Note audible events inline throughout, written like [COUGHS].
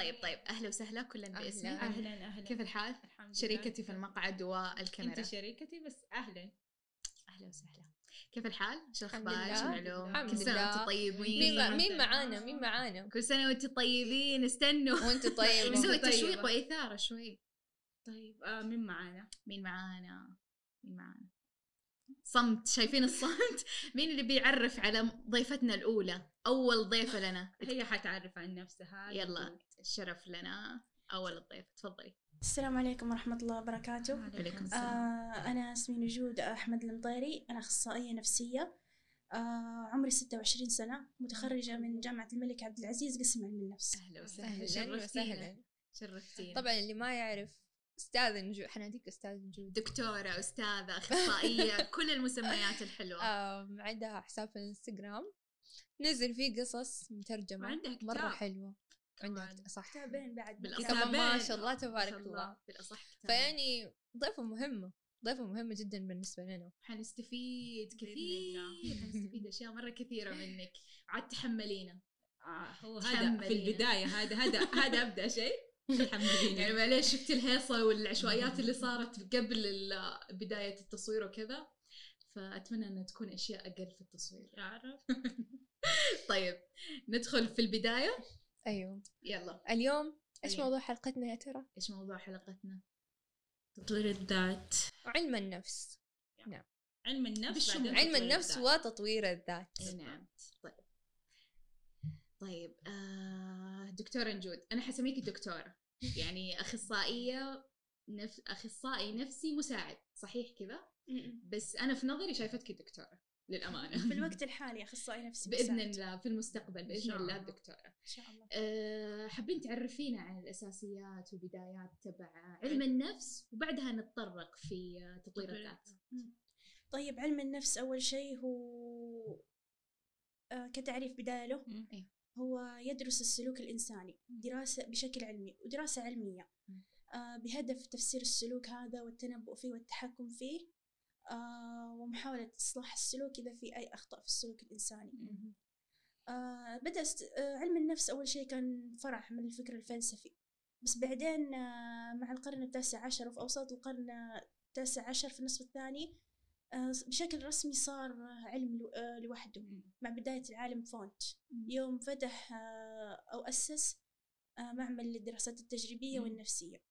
طيب طيب أهلا وسهلا كلا. باسمي أهلا أهلا كيف الحال؟ الحمد لله شريكتي في المقعد والكاميرا أنت شريكتي بس أهلا أهلا وسهلا كيف الحال؟ شو الأخبار؟ شو. العلوم؟ كل سنة. وأنتم طيبين مين مين معانا مين معانا كل سنة وأنتم طيبين استنوا [LAUGHS] وانت طيب [LAUGHS] نسوي. تشويق وإثارة شوي طيب آه مين معانا؟ مين معانا؟ مين معانا؟ صمت شايفين الصمت؟ [LAUGHS] مين اللي بيعرف على ضيفتنا الأولى؟ أول ضيفة لنا. هي حتعرف عن نفسها. يلا الشرف لنا. أول الضيف تفضلي. السلام عليكم ورحمة الله وبركاته. عليكم آه السلام. أنا اسمي نجود أحمد المطيري. أنا أخصائية نفسية. آه عمري 26 سنة. متخرجة من جامعة الملك عبد العزيز قسم علم النفس. أهلا وسهلا. أهلا شرفتينا. وسهلا. شرفتينا. طبعا اللي ما يعرف أستاذ نجود حناديك أستاذ نجود دكتورة أستاذة أخصائية [LAUGHS] كل المسميات الحلوة. آم، عندها حساب في الانستغرام نزل فيه قصص مترجمة. وعندها كتاب. مرة حلوة. عندها صح. كتابين بعد. كمان ما كتابين. شاء الله تبارك الله. بالأصح كتاب. فيعني ضيفة مهمة ضيفة مهمة جدا بالنسبة لنا. حنستفيد كثير. حنستفيد أشياء مرة كثيرة [LAUGHS] منك. عاد تحملينا. آه هو هذا. في البداية هذا هذا هذا أبدأ شيء. [LAUGHS] يعني معليش شفت الهيصة والعشوائيات اللي صارت قبل بداية التصوير وكذا؟ فأتمنى أنها تكون أشياء أقل في التصوير. يعرف [LAUGHS] طيب ندخل في البداية. أيوه. يلا. اليوم إيش أيوة. موضوع حلقتنا يا ترى؟ إيش موضوع حلقتنا؟ تطوير الذات. علم النفس. علم النفس علم النفس الذات. وتطوير الذات. إي نعم. طيب. طيب آه دكتورة نجود أنا حسميكي دكتورة. يعني أخصائية نف... أخصائي نفسي مساعد صحيح كذا. بس أنا في نظري شايفتك دكتورة للأمانة. في [LAUGHS] الوقت الحالي أخصائي نفسي بإذن مساعد. الله في المستقبل شاء الله. دكتورة. إن شاء الله. أه حابين تعرفينا عن الأساسيات والبدايات تبع علم النفس وبعدها نتطرق في تطوير الذات. طيب علم النفس أول شيء هو آه كتعريف بداية له. هو يدرس السلوك الإنساني دراسة بشكل علمي ودراسة علمية. آه بهدف تفسير السلوك هذا والتنبؤ فيه والتحكم فيه. آه ومحاولة إصلاح السلوك إذا في أي أخطاء في السلوك الإنساني. آه بدأ علم النفس أول شيء كان فرع من الفكر الفلسفي. بس بعدين مع القرن التاسع عشر وفي أوساط القرن التاسع عشر في النصف الثاني بشكل رسمي صار آه، علم آه لوحده. مع بداية العالم فونت. يوم فتح آه، أو أسس آه، معمل للدراسات التجريبية. والنفسية.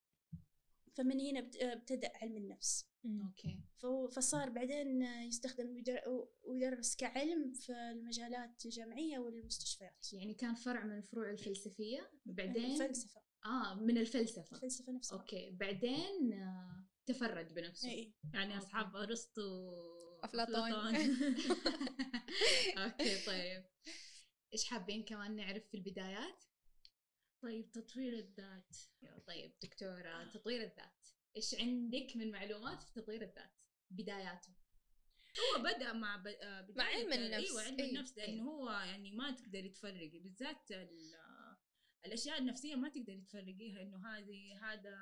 فمن هنا بت- آه، ابتدأ علم النفس. okay. فصار بعدين آه، يستخدم ويدر- ويدرس كعلم في المجالات الجامعية والمستشفيات. يعني كان فرع من الفروع الفلسفية. بعدين؟ الفلسفة. آه من الفلسفة. الفلسفة نفسها. okay. بعدين آه تفرد بنفسه إيه. يعني. أصحاب أرسطو أفلاطون. [LAUGHS] أوكي طيب إيش حابين كمان نعرف في البدايات؟ طيب تطوير الذات طيب دكتورة تطوير الذات إيش عندك من معلومات في تطوير الذات؟ بداياته هو بدأ مع ب... آه، بداية علم ال- النفس. أيوه علم أيوة. النفس لأنه هو يعني ما تقدري تفرقي بالذات ال... آه، الأشياء النفسية ما تقدري تفرقيها إنه هذه هذا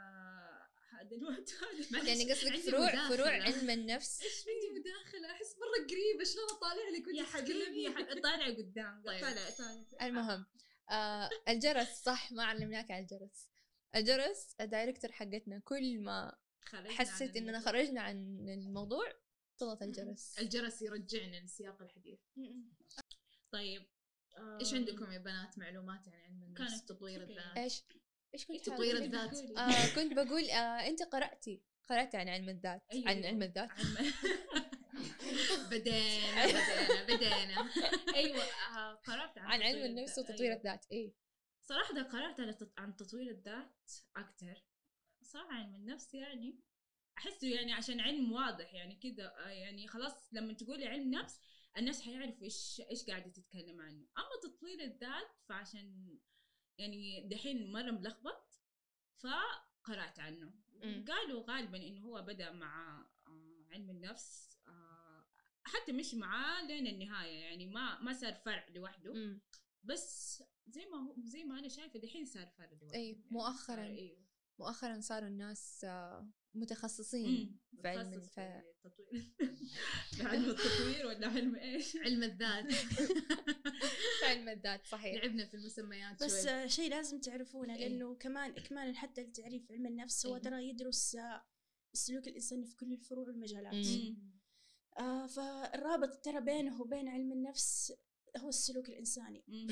هذا الوقت هذا يعني قصدك فروع. فروع علم النفس إيش عندي مداخلة أحس مرة قريبة شلون اطالع لك يا حبيبي يا؟ حبيبي طالع قدام طيب. طالع طالع المهم آه الجرس صح ما علمناك على الجرس الجرس الدايركتور حقتنا كل ما حسيت إننا الموضوع. خرجنا عن الموضوع تضغط الجرس الجرس يرجعنا لسياق الحديث. طيب آه، إيش عندكم يا بنات معلومات عن علم النفس تطوير. الذات؟ إيش إيش كنت تطوير الذات. آه [LAUGHS] كنت بقول آه أنت قرأتي قرأتي عن علم الذات أيوة. عن علم الذات عن- [LAUGHS] بدينا [LAUGHS] بدينا بدينا أيوه آه، قرأت عن علم تطوير النفس. وتطوير أيوة. الذات إيه صراحة ده تط- عن تطوير الذات أكتر صراحة علم النفس يعني أحسه يعني عشان علم واضح يعني كده آه، يعني خلاص لما تقولي علم نفس الناس حيعرفوا إيش إيش قاعدة تتكلم عنه أما تطوير الذات فعشان يعني دحين مرة ملخبط فقرأت عنه. قالوا غالبا إنه هو بدأ مع آه، علم النفس آه، حتى مش معاه لين النهاية يعني ما ما صار فرع لوحده. بس زي ما هو زي ما أنا شايفة دحين صار فرد واحد أيوة، يعني مؤخراً. أيوه مؤخرا صاروا الناس آه، متخصصين مم. في علم ف... [LAUGHS] التطوير [LAUGHS] علم [LAUGHS] التطوير ولا علم إيش؟ علم الذات علم الذات صحيح لعبنا في المسميات بس شوي آه، شيء لازم تعرفونه إيه. لأنه كمان اكمالا حتى لتعريف علم النفس هو إيه. ترى يدرس آه، السلوك الانساني في كل الفروع والمجالات. آه فالرابط ترى بينه وبين علم النفس هو السلوك الإنساني مم.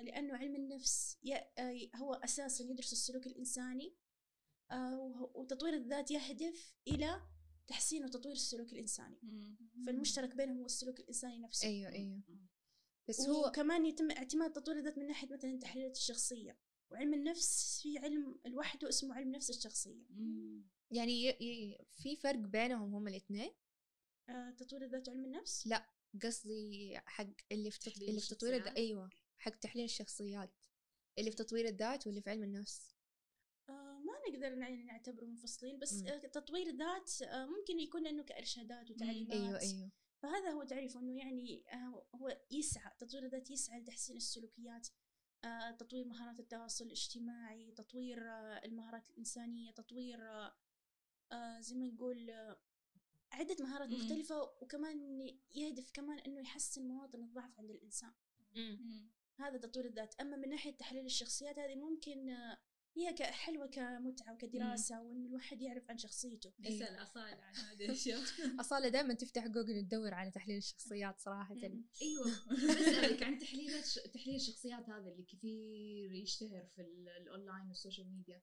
فلانه علم النفس ي- آه، هو أساسا يدرس السلوك الإنساني آه، وتطوير الذات يهدف إلى تحسين وتطوير السلوك الإنساني. مم. فالمشترك بينهم هو السلوك الإنساني نفسه. أيوه أيوه. بس هو وكمان يتم اعتماد تطوير الذات من ناحية مثلا تحليلات الشخصية. وعلم النفس في علم لوحده اسمه علم نفس الشخصية. مم. يعني ي... ي... في فرق بينهم هم الاثنين آه، تطوير الذات وعلم النفس؟ لا قصدي حق اللي في اللي في تطوير الذات؟ أيوه. حق تحليل الشخصيات اللي في تطوير الذات واللي في علم النفس آه، ما نقدر يعني نعتبره منفصلين بس مم. آه، تطوير ذات آه، ممكن يكون انه كإرشادات وتعليمات أيوه أيوه فهذا هو تعريفه إنه يعني هو يسعى تطوير الذات يسعى لتحسين السلوكيات تطوير مهارات التواصل الاجتماعي تطوير المهارات الإنسانية تطوير زي ما نقول عدة مهارات مم. مختلفة وكمان يهدف كمان إنه يحسن مواطن الضعف عند الإنسان مم. هذا تطوير الذات. أما من ناحية تحليل الشخصيات هذه ممكن آه، هي ك- حلوة كمتعة وكدراسة وإن الواحد يعرف عن شخصيته. اسال أصالة عن هذه الأشياء. [LAUGHS] أصالة دائما تفتح جوجل تدور على تحليل الشخصيات صراحة. مم. أيوه. بسألك عن تحليلات ش... تحليل الشخصيات هذا اللي كثير يشتهر في ال- ال online وال social media.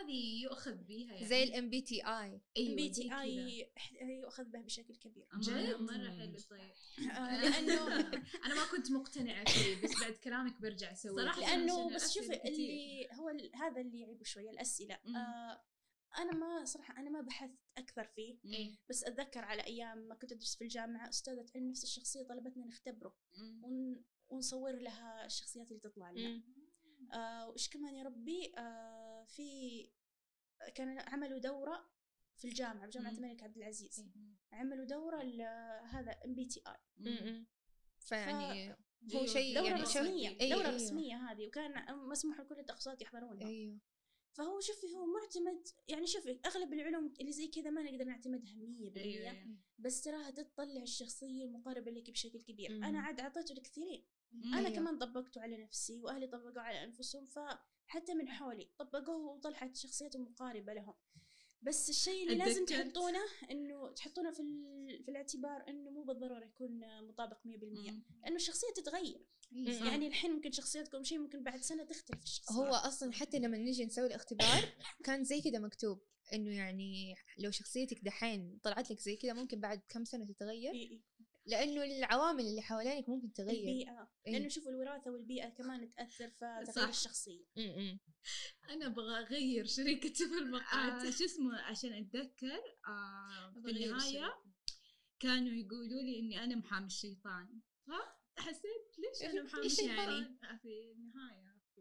هذه يؤخذ بيها يعني زي ال MBTI أيوه BT. I يؤخذ به بشكل كبير جد؟ مرة حلو طيب آه، لأنه [LAUGHS] أنا ما كنت مقتنعة فيه بس بعد كلامك برجع أسوي صراحة كذا. لأنه بس شوفي. اللي هو ال- هذا اللي يعيبه شوية الأسئلة. آه أنا ما صراحة أنا ما بحثت أكثر فيه إيه. بس أتذكر على أيام ما كنت أدرس في الجامعة أستاذة علم نفس الشخصية طلبتنا نختبره. ون ونصور لها الشخصيات اللي تطلع لنا آه وإيش كمان يا ربي آه في كان عملوا دورة في الجامعة بجامعة. الملك عبد العزيز إيه. عملوا دورة هذا ام بي تي اي. فيعني هو أيوة، شيء دورة يعني رسمية شوف- أي- دورة أيوه. رسمية هذه وكان مسموح لكل التخصصات يحضرونها أيوه فهو شوفي هو معتمد يعني شوفي أغلب العلوم اللي زي كذا ما نقدر نعتمدها 100% أيوه أيوة. بس تراها تطلع الشخصية المقاربة لك بشكل كبير مم. أنا عاد اعطيته لكثيرين. أنا أيوة. كمان طبقته على نفسي وأهلي طبقوا على أنفسهم فحتى من حولي طبقوه وطلعت شخصيته مقاربة لهم بس الشيء اللي لازم تحطونه إنه تحطونه في ال- في الاعتبار إنه مو بالضروره يكون مطابق 100% مم. لأنه الشخصية تتغير إيه، صح. يعني الحين ممكن شخصيتكم شيء ممكن بعد سنة تختلف الشخصية هو أصلا حتى لما نجي نسوي الاختبار كان زي كذا مكتوب إنه يعني لو شخصيتك دحين طلعت لك زي كذا ممكن بعد كم سنة تتغير. لأنه العوامل اللي حوالينك ممكن تغير البيئة إيه. لأنه شوفوا الوراثة والبيئة كمان تأثر في صح. تغيير الشخصية م-م. [LAUGHS] أنا أبغى أغير شريكتي في [LAUGHS] آه المقاطع شو اسمه عشان أتذكر آه في النهاية كانوا يقولوا لي إني أنا محامي الشيطان فحسيت ليش أنا محامي الشيطان يعني؟ آه، في النهاية في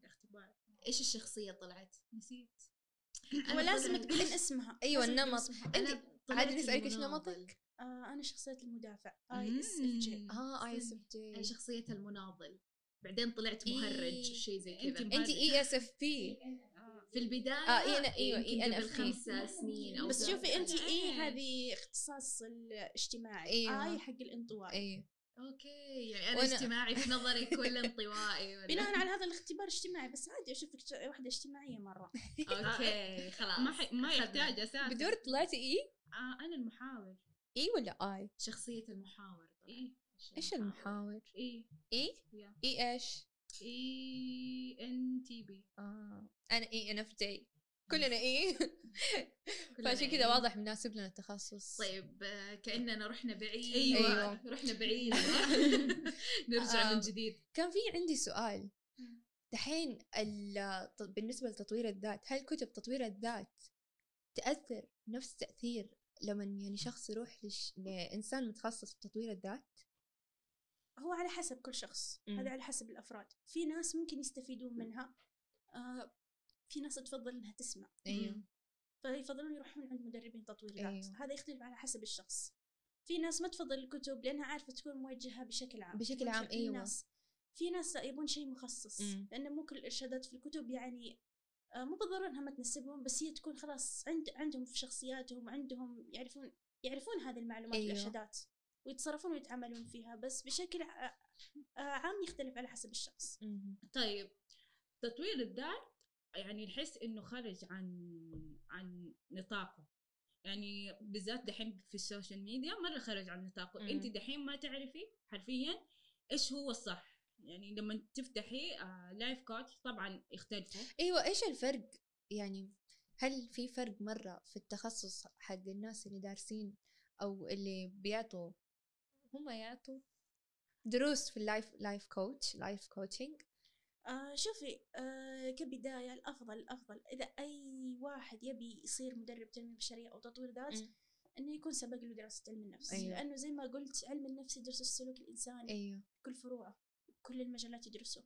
الاختبار إيش الشخصية طلعت؟ نسيت هو أنا لازم طلعت- تقولين اسمها تقولين النمط. طلعت عادي نسألك إيش المناضل. نمطك؟ آه أنا شخصية المدافع اي اس اف جي. آه اي اس اف أنا جي شخصية المناضل بعدين طلعت إيه. مهرج شيء زي كذا. أنت اي اس اف بي. في البداية آه، إيه أنا- أيوة، يمكن إيه أنا قبل أفكي. خمسة سنين أو بس شوفي أنت. اي إيش؟ هذه اختصاص الاجتماعي أيوة. اي حق الانطوائي اي أوكي يعني أنا وأنا- اجتماعي في نظرك [LAUGHS] ولا انطوائي ولا بناء على هذا الاختبار اجتماعي بس عادي أشوفك واحدة اجتماعية مرة أوكي [LAUGHS] خلاص ما ح... ما. يحتاج أساسا بدور طلعتي اي آه أنا المحاور إي ولا آي؟ شخصية المحاور. إي. إيش المحاور؟ إي. إي؟ إي إيش؟ إي إن تي بي. آه. أنا إي إن إف جي كلنا إي. [LAUGHS] فعشان كذا. واضح مناسب لنا التخصص. طيب آه، كأننا رحنا بعيد. أيوة. رحنا بعيد. [LAUGHS] [LAUGHS] نرجع آه. من جديد. كان في عندي سؤال. دحين بالنسبة لتطوير الذات هل كتب تطوير الذات تأثر نفس تأثير لما يعني شخص يروح لش... لإنسان متخصص في تطوير الذات؟ هو على حسب كل شخص مم. هذا على حسب الأفراد. في ناس ممكن يستفيدون منها آه في ناس تفضل إنها تسمع. أيوه. فيفضلون يروحون عند مدربين تطوير ذات أيوة. هذا يختلف على حسب الشخص. في ناس ما تفضل الكتب لأنها عارفة تكون موجهة بشكل عام. بشكل عام،. الناس في ناس لا يبون شيء مخصص. مم. لأن مو كل الإرشادات في الكتب يعني مو بالضرورة انها ما تناسبهم بس هي تكون خلاص عند عندهم في شخصياتهم وعندهم يعرفون يعرفون هذه المعلومات أيوه. والارشادات ويتصرفون ويتعاملون فيها بس بشكل آه، عام يختلف على حسب الشخص. طيب تطوير الذات يعني نحس إنه خرج عن عن نطاقه يعني بالذات دحين في ال social media مرة خرج عن نطاقه. انت دحين ما تعرفي حرفيا إيش هو الصح يعني لما تفتحي آه life coach طبعا يختلفوا. إيوه إيش الفرق؟ يعني هل في فرق مرة في التخصص حق الناس اللي دارسين أو اللي بيعطوا هم يعطوا دروس في ال life life coach life coaching آه شوفي آه كبداية الأفضل الأفضل. إذا أي واحد يبي يصير مدرب تنمية بشرية أو تطوير ذات. إنه يكون سبق له دراسة علم النفس. أيوة. لأنه زي ما قلت علم النفس يدرس السلوك الإنساني أيوه. كل فروعه. كل المجالات يدرسه.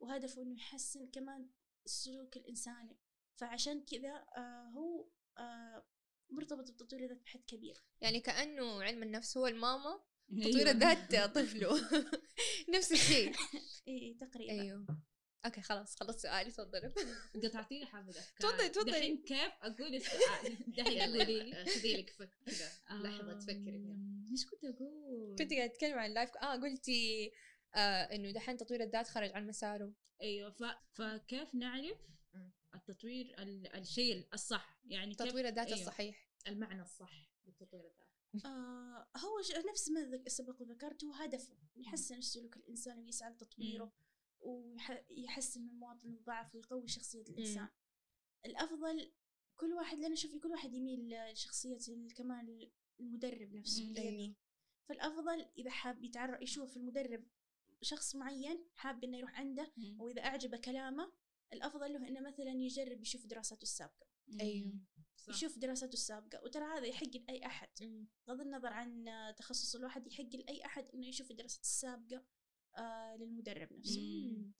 وهدفه إنه يحسن كمان السلوك الإنساني فعشان كذا آه هو آه مرتبط بتطوير الذات بحد كبير. يعني كأنه علم النفس هو الماما أيوة. تطوير [LAUGHS] الذات طفله. [LAUGHS] نفس الشيء. إي إي تقريبا. أيوه. okay خلاص خلصت سؤالي تفضلوا قطعتي لي حبه أفكار. تفضلي- تفضلي. دحين كيف أقول السؤال؟ [LAUGHS] دحين قولي لي. خذي لك فك كذا. لحظة تفكري. فيها إيش كنت أقول؟ كنت قاعد أتكلم عن ال life آه قلتي آه إنه دحين تطوير الذات خرج عن مساره. أيوه ف... فكيف نعرف مم. التطوير ال... الشيء الصح؟ يعني كيف تطوير الذات أيوة. الصحيح. المعنى الصح للتطوير الذات. [LAUGHS] آه هو نفس ما ذك- سبق وذكرت هو هدفه. يحسن السلوك الإنساني ويسعى لتطويره ويحسن من مواطن الضعف ويقوي شخصية الإنسان. الأفضل كل واحد لأن شوفي كل واحد يميل لشخصية ال- كمان المدرب نفسه مم. اللي أيوه. يبيه فالأفضل إذا حاب يتعرف يشوف المدرب شخص معين حاب إنه يروح عنده مم. وإذا أعجبه كلامه الأفضل له إنه مثلا يجرب يشوف دراساته السابقة أيوه. مم. صح. يشوف دراساته السابقة وترى هذا يحق لأي أحد. بغض النظر عن تخصص الواحد يحق لأي أحد إنه يشوف الدراسات السابقة آه للمدرب نفسه.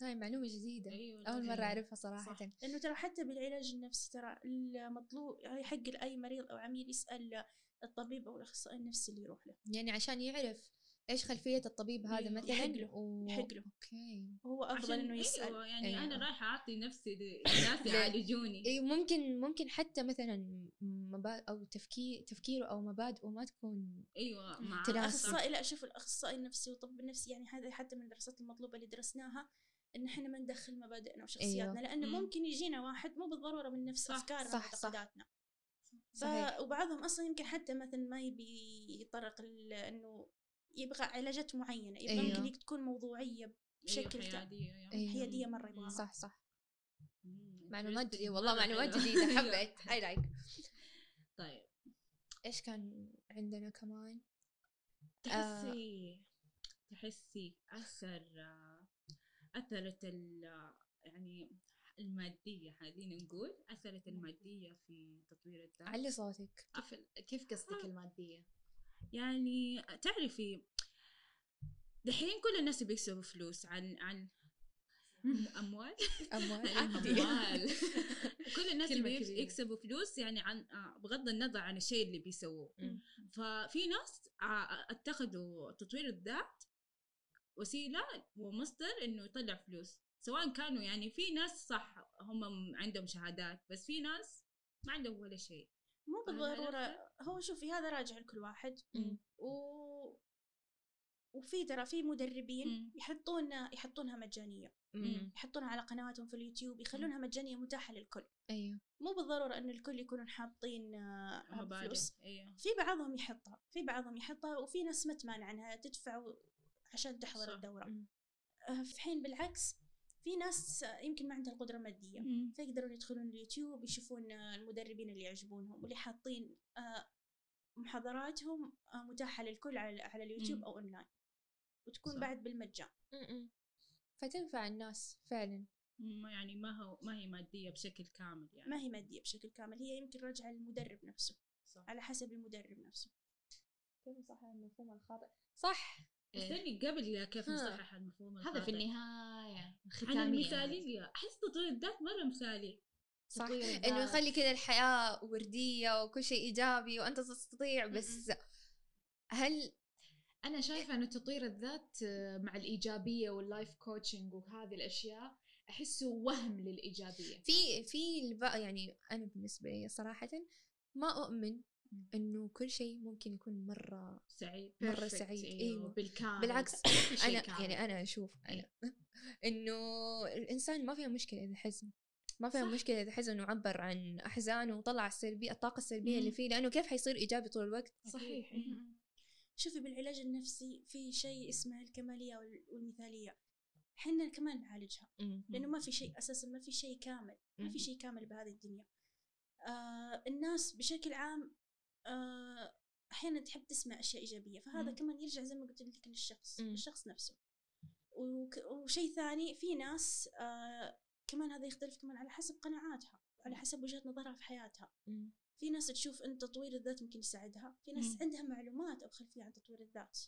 هاي معلومة جديدة أيوه أول مرة أيوة. أعرفها صراحة صح. لأنه ترى حتى بالعلاج النفسي ترى المطلوب يحق لأي مريض أو عميل يسأل الطبيب أو الأخصائي النفسي اللي يروح له يعني عشان يعرف إيش خلفية الطبيب هذا أيوه. مثلا يحق له. و... يحق له. أوكي وهو أفضل عشان إنه يسأل أيوة يعني أيوة. أنا رايحة أعطي نفسي لناس [LAUGHS] يعالجوني أيوه ممكن ممكن حتى مثلا مبادئ أو تفكير تفكيره أو مبادئه ما تكون أيوه مع. الأخصائي لا شوف الأخصائي النفسي والطب النفسي يعني هذا حتى من الدراسات المطلوبة اللي درسناها إن إحنا ما ندخل مبادئنا وشخصياتنا لأنه مم. ممكن يجينا واحد مو بالضرورة من نفس صح، أفكارنا صح، صح. ومعتقداتنا ف... صحيح. وبعضهم أصلا يمكن حتى مثلا ما يبي يتطرق ل- إنه يبغى علاجات معينة يبغى أيوه. يمكن ليك تكون موضوعية بشكل أيوة تا- حيادية يعني. أيوه. حيادية مرة يبغاها صح صح. معلومات. جديدة والله معلومات حلوة. جديدة أيوة. حبيت اي لايك [LAUGHS] طيب إيش كان عندنا كمان تحسي تحسي أثر أثرت ال يعني المادية خلينا نقول أثرت المادية في تطوير الذات علي صوتك كيف كيف قصدك المادية؟ يعني تعرفي دحين كل الناس بيكسبوا فلوس عن عن أموال؟ أموال. [LAUGHS] أموال. [LAUGHS] كل الناس. يكسبوا فلوس يعني عن آه، بغض النظر عن الشيء اللي بيسووه. ففي ناس آه، اتخذوا تطوير الذات وسيلة ومصدر إنه يطلع فلوس. سواء كانوا يعني في ناس صح هم عندهم شهادات بس في ناس ما عندهم ولا شيء. مو فاهمة بالضرورة. هو شوفي هذا راجع لكل واحد. مم. و وفي ترى في مدربين مم. يحطون يحطونها مجانية. مم. يحطونها على قنواتهم في اليوتيوب يخلونها مجانية متاحة للكل. أيوه. مو بالضرورة إن الكل يكونون حاطين آه، فلوس. أيوه. في بعضهم يحطها في بعضهم يحطها وفي ناس ما تمانع عنها تدفع عشان تحضر صح. الدورة. مم. آه، في حين بالعكس في ناس يمكن ما عندها القدرة المادية مم. فيقدرون يدخلون اليوتيوب يشوفون المدربين اللي يعجبونهم واللي حاطين آه، محاضراتهم آه، متاحة للكل على على اليوتيوب مم. أو أونلاين وتكون صح. بعد بالمجان مم. فتنفع الناس فعلا ما يعني ما هو ما هي مادية بشكل كامل يعني ما هي مادية بشكل كامل هي يمكن راجعة للمدرب نفسه صح على حسب المدرب نفسه كيف صح المفهوم الخاطئ صح استني قبل كيف ها. نصحح المفهوم هذا في. النهاية عن ختامية المثاليه أحس تطوير الذات مرة مثالي صح إنه. يخلي كذا الحياة وردية وكل شيء إيجابي وأنت تستطيع بس هل أنا شايفة أن تطوير الذات آه، مع الإيجابية وال life coaching وهذه الأشياء أحسه وهم للإيجابية في في يعني أنا بالنسبة لي صراحة ما أؤمن. إنه كل شيء ممكن يكون مرة سعيد مرة Perfect، سعيد، أيوة. بالكامل بالعكس أنا كامل. يعني أنا أشوف أنا [LAUGHS] إنه الإنسان ما فيها مشكلة إذا حزن ما فيها صح. مشكلة إذا حزن وعبر عن أحزانه وطلع السلبية الطاقة السلبية اللي مم. فيه لأنه كيف حيصير إيجابي طول الوقت صحيح. إيه. شوفي بالعلاج النفسي في شيء اسمه الكمالية وال- والمثالية حنا كمان نعالجها لأنه ما في شيء أساسا ما في شيء كامل ما. في شيء كامل بهذه الدنيا آه الناس بشكل عام آه أحيانا تحب تسمع أشياء إيجابية فهذا مم. كمان يرجع زي ما قلت لك للشخص مم. للشخص نفسه وشيء ثاني في ناس آه كمان هذا يختلف كمان على حسب قناعاتها على حسب وجهة نظرها في حياتها مم. في ناس تشوف إن تطوير الذات ممكن يساعدها في ناس مم. عندها معلومات أو خلفية عن تطوير الذات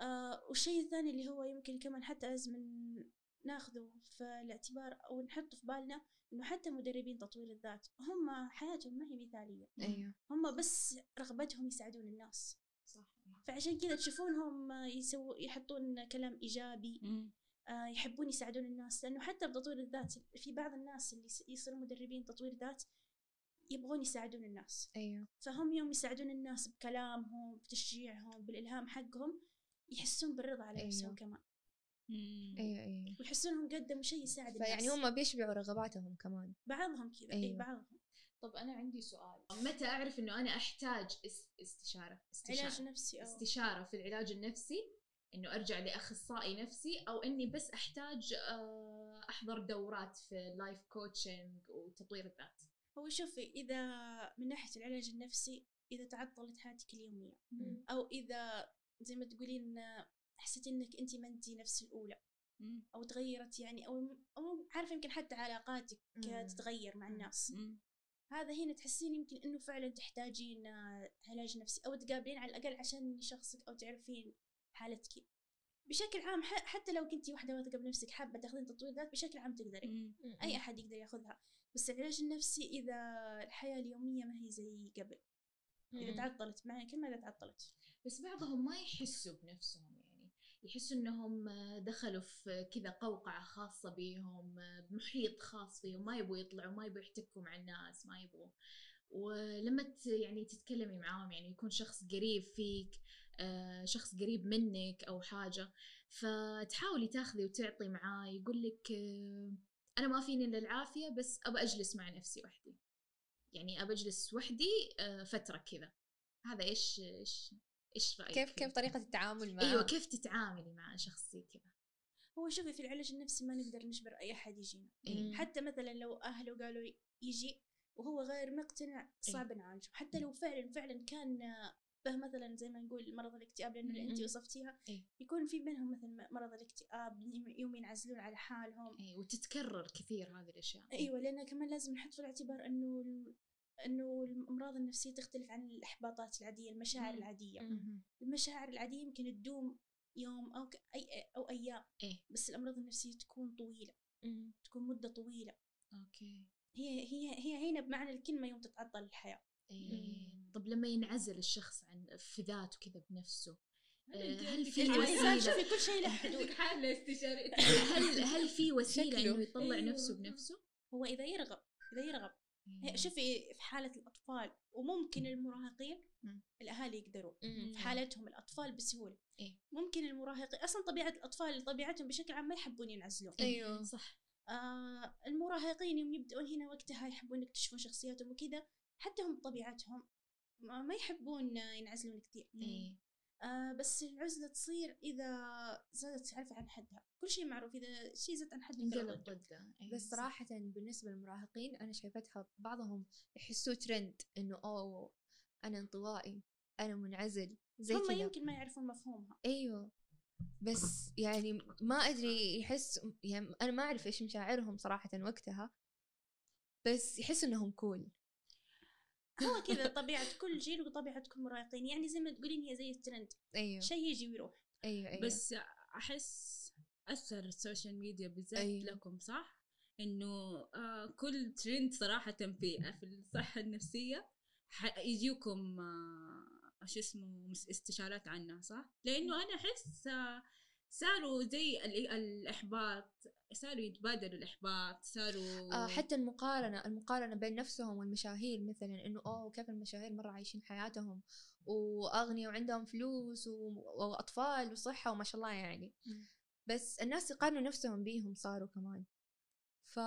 آه والشيء الثاني اللي هو يمكن كمان حتى لازم ن- ناخذه في الاعتبار أو نحطه في بالنا إنه حتى مدربين تطوير الذات هم حياتهم ما هي مثالية. أيوه. هم بس رغبتهم يساعدون الناس. صح. فعشان كذا تشوفونهم يسووا يحطون كلام إيجابي. آه، يحبون يساعدون الناس. لأنه حتى بتطوير الذات في بعض الناس اللي يصيروا مدربين تطوير ذات يبغون يساعدون الناس. أيوه. فهم يوم يساعدون الناس بكلامهم بتشجيعهم بالإلهام حقهم يحسون بالرضا على أيوة. نفسهم كمان. مم. أيوه أيوه ويحسون إنهم قدموا شيء يساعد الناس. فيعني هم بيشبعوا رغباتهم كمان. بعضهم كذا اي أيوة. بعضهم. طب أنا عندي سؤال. متى أعرف إنه أنا أحتاج اس- استشارة؟ استشارة. علاج نفسي أو. استشارة في العلاج النفسي إنه أرجع لأخصائي نفسي أو إني بس أحتاج آه، أحضر دورات في life coaching وتطوير الذات. هو شوفي إذا من ناحية العلاج النفسي إذا تعطلت حياتك اليومية مم. أو إذا زي ما تقولين آه، حسيت إنك أنت ما أنت نفس الأولى مم. أو تغيرت يعني أو أو عارفة يمكن حتى علاقاتك. تتغير مع. الناس. هذا هنا تحسين يمكن إنه فعلا تحتاجين علاج نفسي أو تقابلين على الأقل عشان يشخصك أو تعرفين حالتك بشكل عام ح- حتى لو كنتي واحدة واثقة بنفسك حابة تاخذين تطوير ذات بشكل عام تقدري. أي أحد يقدر ياخذها بس العلاج النفسي إذا الحياة اليومية ما هي زي قبل إذا. تعطلت معنى كلمه إذا تعطلت بس بعضهم ما يحسوا بنفسهم يحسوا إنهم آه، دخلوا في كذا قوقعة خاصة بيهم آه، بمحيط خاص فيهم ما يبغوا يطلعوا ما يبغوا يحتكوا مع الناس ما يبغوا. ولما يعني تتكلمي معاهم يعني يكون شخص قريب فيك آه، شخص قريب منك أو حاجة فتحاولي تاخذي وتعطي معاه يقول لك أنا ما فيني إلا العافية بس أبى أجلس مع نفسي وحدي. يعني أبى أجلس وحدي فترة كذا. هذا إيش إيش؟ إيش رأيك كيف؟ كيف طريقة التعامل معه أيوه كيف تتعاملي مع شخص زي كذا هو شوفي في العلاج النفسي ما نقدر نجبر أي أحد يجينا مم. حتى مثلا لو أهله قالوا يجي وهو غير مقتنع صعب نعالجه حتى لو فعلا فعلا كان به مثلا زي ما نقول مرض الاكتئاب لأنه اللي أنت. وصفتيها إيه. يكون في بينهم مثلا مرض الاكتئاب يوم ينعزلون على حالهم اي وتتكرر كثير هذه الأشياء إيوه لأن كمان لازم نحط في الاعتبار إنه إنه الأمراض النفسية تختلف عن الإحباطات العادية المشاعر مم. العادية مم. المشاعر العادية يمكن تدوم يوم أو أي أو أيام إيه. بس الأمراض النفسية تكون طويلة مم. تكون مدة طويلة أوكي هي هي هي هنا بمعنى الكلمة يوم تتعطل الحياة إيه. طب لما ينعزل الشخص عن في ذاته كذا بنفسه آه، هل في وسيلة شوفي كل شيء له حدود حالة استشارية هل هل في وسيلة. إنه يطلع أيوه. نفسه بنفسه؟ هو إذا يرغب إذا يرغب هي- شوفي في حالة الأطفال وممكن المراهقين. الأهالي يقدرون مم. في حالتهم الأطفال بسهولة. إيه. ممكن المراهقين أصلا طبيعة الأطفال طبيعتهم بشكل عام ما يحبون ينعزلون. أيوه. صح. آه المراهقين يوم يبدأون هنا وقتها يحبون يكتشفون شخصياتهم وكذا حتى هم بطبيعتهم ما يحبون ينعزلون كثير. آه بس العزلة تصير إذا زادت عارفة عن حدها. كل شيء معروف إذا شيء زاد عن حده انقلب ضده. بس. صراحة بالنسبة للمراهقين أنا شايفتها بعضهم يحسوه ترند إنه أوه أنا انطوائي أنا منعزل زي هم كذا. يمكن ما يعرفون مفهومها. أيوه. بس يعني ما أدري يحس يعني أنا ما أعرف إيش مشاعرهم صراحة وقتها بس يحس إنهم كول هو كذا طبيعة كل جيل وطبيعة كل مراهقين. يعني زي ما تقولين هي زي الترند. أيوه. شيء يجي ويروح. أيوه أيوه. بس أحس أثر ال social media بالذات أيوه. لكم صح؟ إنه آه كل ترند صراحة في [LAUGHS] في الصحة النفسية يجيكم آه شو اسمه استشارات عنها صح؟ لأنه أنا أحس آه صاروا زي ال- الإحباط صاروا يتبادلوا الإحباط صاروا آه حتى المقارنة المقارنة بين نفسهم والمشاهير مثلا إنه أوه كيف المشاهير مرة عايشين حياتهم وأغنياء وعندهم فلوس. وأطفال وصحة وما شاء الله يعني. بس الناس يقارنوا نفسهم بيهم صاروا كمان ف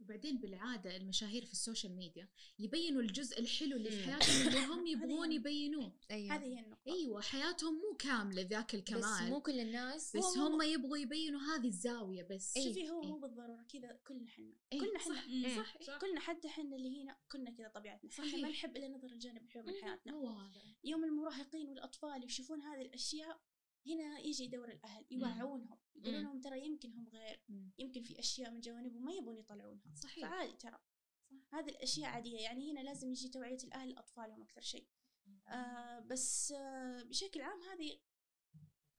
وبعدين بالعادة المشاهير في ال social media يبينوا الجزء الحلو اللي في. حياتهم اللي [COUGHS] هم يبغون يبينوه أيوه هذه هي النقطة أيوه حياتهم مو كاملة ذاك بس الكمال مو كل الناس بس هو- هم يبغوا يبينوا هذه الزاوية بس إيه. شوفي هو إيه. مو بالضرورة كذا كلنا حنا إيه، كلنا صح. حنا مم، إيه. صح صح كلنا حتى حنا اللي هنا كنا كذا طبيعتنا إحنا صحيح. ما نحب إلا نظهر الجانب الحلو من. حياتنا هو هذا يوم المراهقين والأطفال يشوفون هذه الأشياء هنا يجي دور الأهل يوعونهم يقولون. لهم ترى يمكن هم غير مم. يمكن في أشياء من جوانبهم ما يبون يطلعونها. صحيح. فعادي ترى. هذه الأشياء عادية يعني هنا لازم يجي توعية الأهل لاطفالهم أكثر شيء. آه بس آه بشكل عام هذه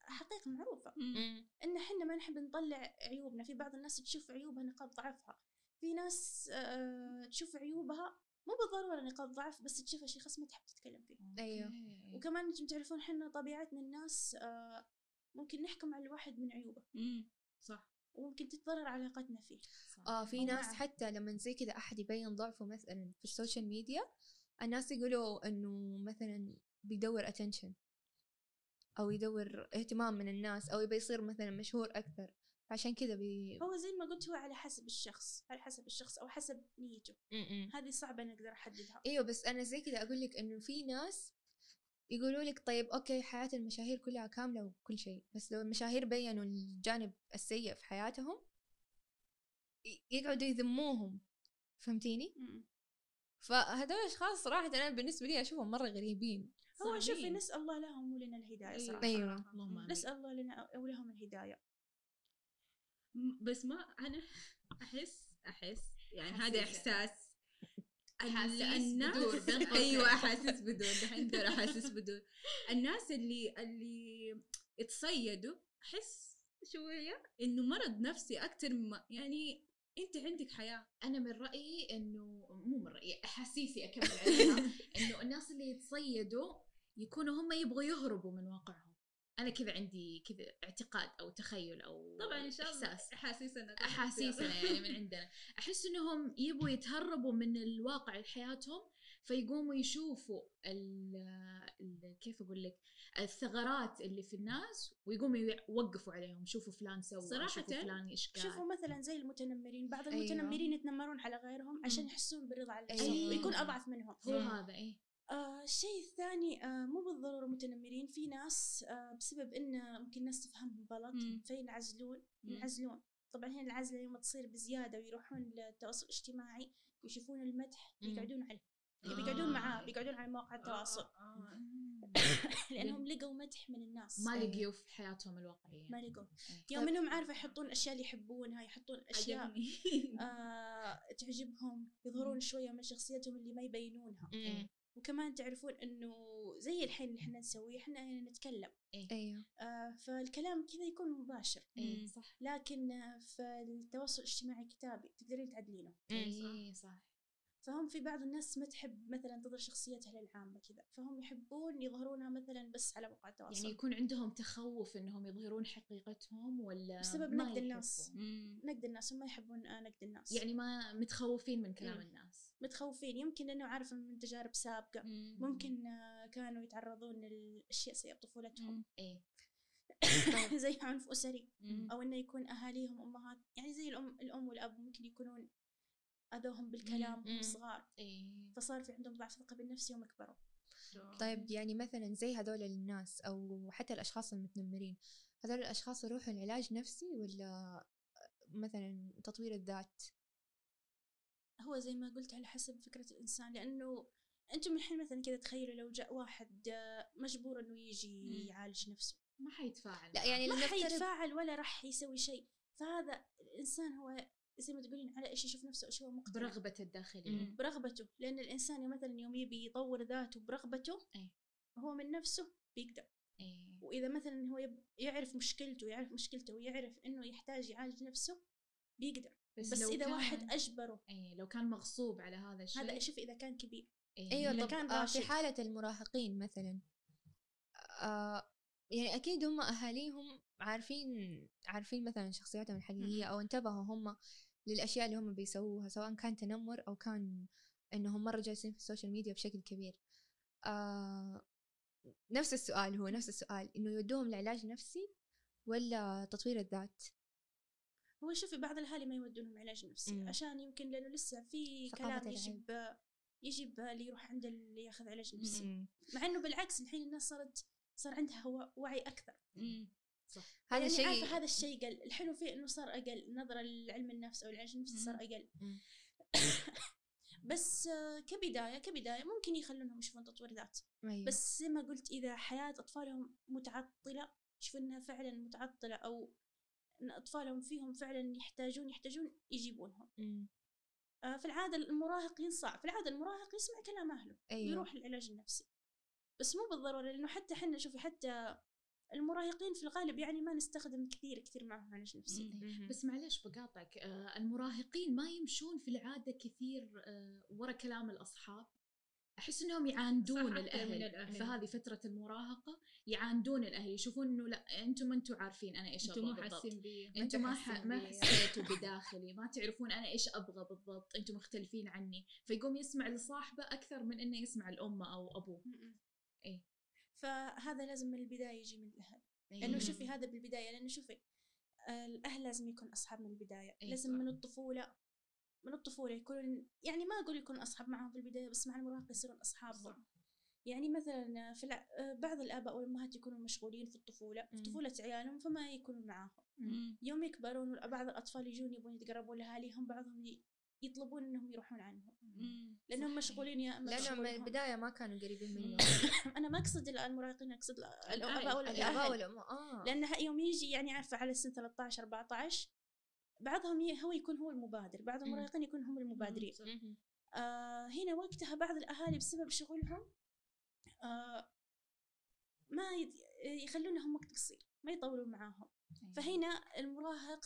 حقيقة معروفة. مم. إن إحنا ما نحب نطلع عيوبنا. في بعض الناس تشوف عيوبها نقاط ضعفها. في ناس آه تشوف عيوبها مو بالضرورة نقاط ضعف بس تشوفها شيء خاص ما تحب تتكلم فيه. okay. وكمان أنتم تعرفون إحنا طبيعتنا الناس آه ممكن نحكم على الواحد من عيوبه مم. صح وممكن تتضرر علاقتنا فيه صح. آه في ناس معه. حتى لما زي كذا أحد يبين ضعفه مثلا في ال social media الناس يقولوا إنه مثلا بيدور attention أو يدور اهتمام من الناس أو يبي يصير مثلا مشهور أكثر عشان كذا بي هو زي ما قلت هو على حسب الشخص على حسب الشخص أو حسب نيته م-م. هذه صعبة نقدر أحددها إيوه بس أنا زي كذا أقول لك إنه في ناس يقولوا لك طيب okay حياة المشاهير كلها كاملة وكل شيء بس لو المشاهير بينوا الجانب السيء في حياتهم يقعدوا يذموهم فهمتيني؟ م-م. فهذول الأشخاص صراحة أنا بالنسبة لي أشوفهم مرة غريبين هو شوفي. نسأل الله لهم ولنا الهداية أيوة. صراحة. اللهم آمين. نسأل الله لنا ولهم الهداية بس ما أنا أحس أحس يعني. هذا إحساس ال- أحاسيس بدون، بين [LAUGHS] قوسين. أيوه احاسيس بدون دحين دور احاسيس [LAUGHS] بدون الناس اللي اللي اتصيدوا أحس شوية إنه مرض نفسي أكثر ما يعني أنت عندك حياة أنا من رأيي إنه مو من رأيي أحاسيسي أكمل [LAUGHS] عليها إنه الناس اللي يتصيدوا يكونوا هم يبغوا يهربوا من واقعهم أنا كذا عندي كذا اعتقاد أو تخيل أو طبعا إن شاء الله إحساس. أحاسيسنا أحاسيسنا يعني من [LAUGHS] عندنا. أحس إنهم يبغوا يتهربوا من الواقع اللي حياتهم فيقوموا يشوفوا ال ال كيف أقول لك؟ الثغرات اللي في الناس ويقوموا يوقفوا عليهم. شوفوا فلان سوى صراحةً شوفوا فلان إيش قال. شوفوا مثلا زي المتنمرين. بعض أيوة. المتنمرين يتنمرون على غيرهم عشان. يحسون بالرضا على أيوة. نفسهم. ويكون أضعف منهم. هو. هذا إيه. آه الشيء الثاني آه مو بالضرورة متنمرين في ناس آه بسبب إن ممكن الناس تفهمهم غلط. فينعزلون. ينعزلون طبعا هنا العزلة يوم تصير بزيادة ويروحون للتواصل الاجتماعي ويشوفون المدح مم. بيقعدون عليه آه. بيقعدون معاه بيقعدون على مواقع التواصل آه. [COUGHS] لأنهم لقوا مدح من الناس ما أيوة. لقيوا في حياتهم الواقعية ما لقوا إيه. يوم إنهم عارفه يحطون أشياء اللي يحبونها يحطون أشياء آه تعجبهم يظهرون شوية من شخصيتهم اللي ما يبينونها. وكمان تعرفون إنه زي الحين اللي إحنا نسويه إحنا هنا نتكلم. أيوه. آه فالكلام كذا يكون مباشر. إيه. مم. صح. لكن في التواصل الاجتماعي كتابي تقدرين تعدلينه. إيه صح. فهم في بعض الناس ما تحب مثلا تظهر شخصيتها للعامة كذا. فهم يحبون يظهرونها مثلا بس على مواقع التواصل. يعني يكون عندهم تخوف إنهم يظهرون حقيقتهم ولا بسبب ما نقد الناس. نقد الناس هم ما يحبون آه، نقد الناس. يعني ما متخوفين من كلام مم. الناس. متخوفين. يمكن لأنه عارف من تجارب سابقة. مم. ممكن آه، كانوا يتعرضون لاشياء سيئة بطفولتهم. إيه. [COUGHS] زي عنف أسري. مم. أو إنه يكون أهاليهم أمهات. يعني زي الأم الأم والأب ممكن يكونون أذوهم بالكلام. وهم صغار إيه. فصار في عندهم ضعف ثقة بالنفس يوم كبروا. طيب يعني مثلا زي هذول الناس أو حتى الأشخاص المتنمرين هذول الأشخاص يروحوا لعلاج نفسي ولا مثلا تطوير الذات؟ هو زي ما قلت على حسب فكرة الإنسان لأنه أنتم الحين مثلا كذا تخيلوا لو جاء واحد آه، مجبور إنه يجي. يعالج نفسه. ما حيتفاعل. لا يعني ما حيتفاعل ولا راح يسوي شيء. فهذا الإنسان هو زي ما تقولين على إيش يشوف نفسه إيش هو مقتنع. برغبته الداخلية. مم. برغبته. لأن الإنسان مثلا يوم يبي يطور ذاته برغبته أي. هو من نفسه بيقدر. إيه. وإذا مثلا هو يب- يعرف مشكلته يعرف مشكلته ويعرف إنه يحتاج يعالج نفسه بيقدر. بس, لو إذا كان- واحد أجبره. إيه لو كان مغصوب على هذا الشيء. هذا شوف إذا كان كبير. إيه. أيوه طب كان آه في راشد. حالة المراهقين مثلا آه يعني أكيد هم أهاليهم عارفين عارفين مثلا شخصياتهم الحقيقية أو انتبهوا هم للأشياء اللي هم بيسووها سواء كان تنمر أو كان إنهم مرة جالسين في ال social media بشكل كبير. آه نفس السؤال هو نفس السؤال إنه يودوهم لعلاج نفسي ولا تطوير الذات؟ هو شوفي بعض الأهالي ما يودونهم علاج نفسي مم. عشان يمكن لأنه لسه في كلام يجي العيب. ب- يجي بالي يروح عند اللي ياخذ علاج نفسي مم. مع إنه بالعكس الحين الناس صارت صار عندها هو وعي أكثر هذا يعني الشيء عارفة هذا الشيء قل الحلو فيه إنه صار أقل نظرة لعلم النفس أو العلاج النفسي صار. أقل. [COUGHS] بس كبداية كبداية ممكن يخلونهم يشوفون تطوير ذات أيوة. بس زي ما قلت إذا حياة أطفالهم متعطلة يشوفون إنها فعلا متعطلة أو إن أطفالهم فيهم فعلا يحتاجون يحتاجون يجيبونهم. آه، في العادة المراهق ينصاع في العادة المراهق يسمع كلام أهله أيوة. ويروح للعلاج النفسي بس مو بالضرورة لأنه حتى إحنا شوفي حتى المراهقين في الغالب يعني ما نستخدم كثير كثير معهم علاج نفسي. بس معلش بقاطعك آه المراهقين ما يمشون في العادة كثير آه ورا كلام الأصحاب أحس إنهم يعاندون الأهل, الأهل. في هذه فترة المراهقة يعاندون الأهل يشوفون إنه لا أنتم ما أنتم عارفين أنتم مو أبغى بالضبط حاسين بي أنتم ما حاسين ح... ما بي. حسيتوا بداخلي ما تعرفون أنا إيش أبغى بالضبط أنتم مختلفين عني فيقوم يسمع لصاحبه أكثر من إنه يسمع لامه أو أبوه. إيه. فهذا لازم من البداية يجي من الأهل لأنه إيه. شوفي هذا بالبداية لأنه شوفي آه، الأهل لازم يكون أصحاب من البداية إيه لازم صح. من الطفولة من الطفولة يكون يعني ما أقول يكون أصحاب معهم في البداية بس مع المراهقه يصيرون اصحابهم يعني مثلا في الع... آه، بعض الاباء والامهات يكونوا مشغولين في الطفولة في مم. طفولة عيالهم فما يكونون معاهم. يوم يكبرون بعض الأطفال يجون يبون يتقربون لأهاليهم بعضهم ي- يطلبون إنهم يروحون عنهم. لأنهم صحيح. مشغولين يا أما لأنهم من. البداية ما كانوا قريبين منه [COUGHS] أنا ما أقصد المراهقين أقصد الأباء. الآباء والاهل والأم آه. لأن يوم يجي يعني عارفة على سن 13 14 بعضهم هو يكون هو المبادر بعض. المراهقين يكون هم المبادرين. آه هنا وقتها بعض الأهالي بسبب شغلهم آه ما يد- يخلون لهم وقت قصير ما يطولون معاهم. فهنا المراهق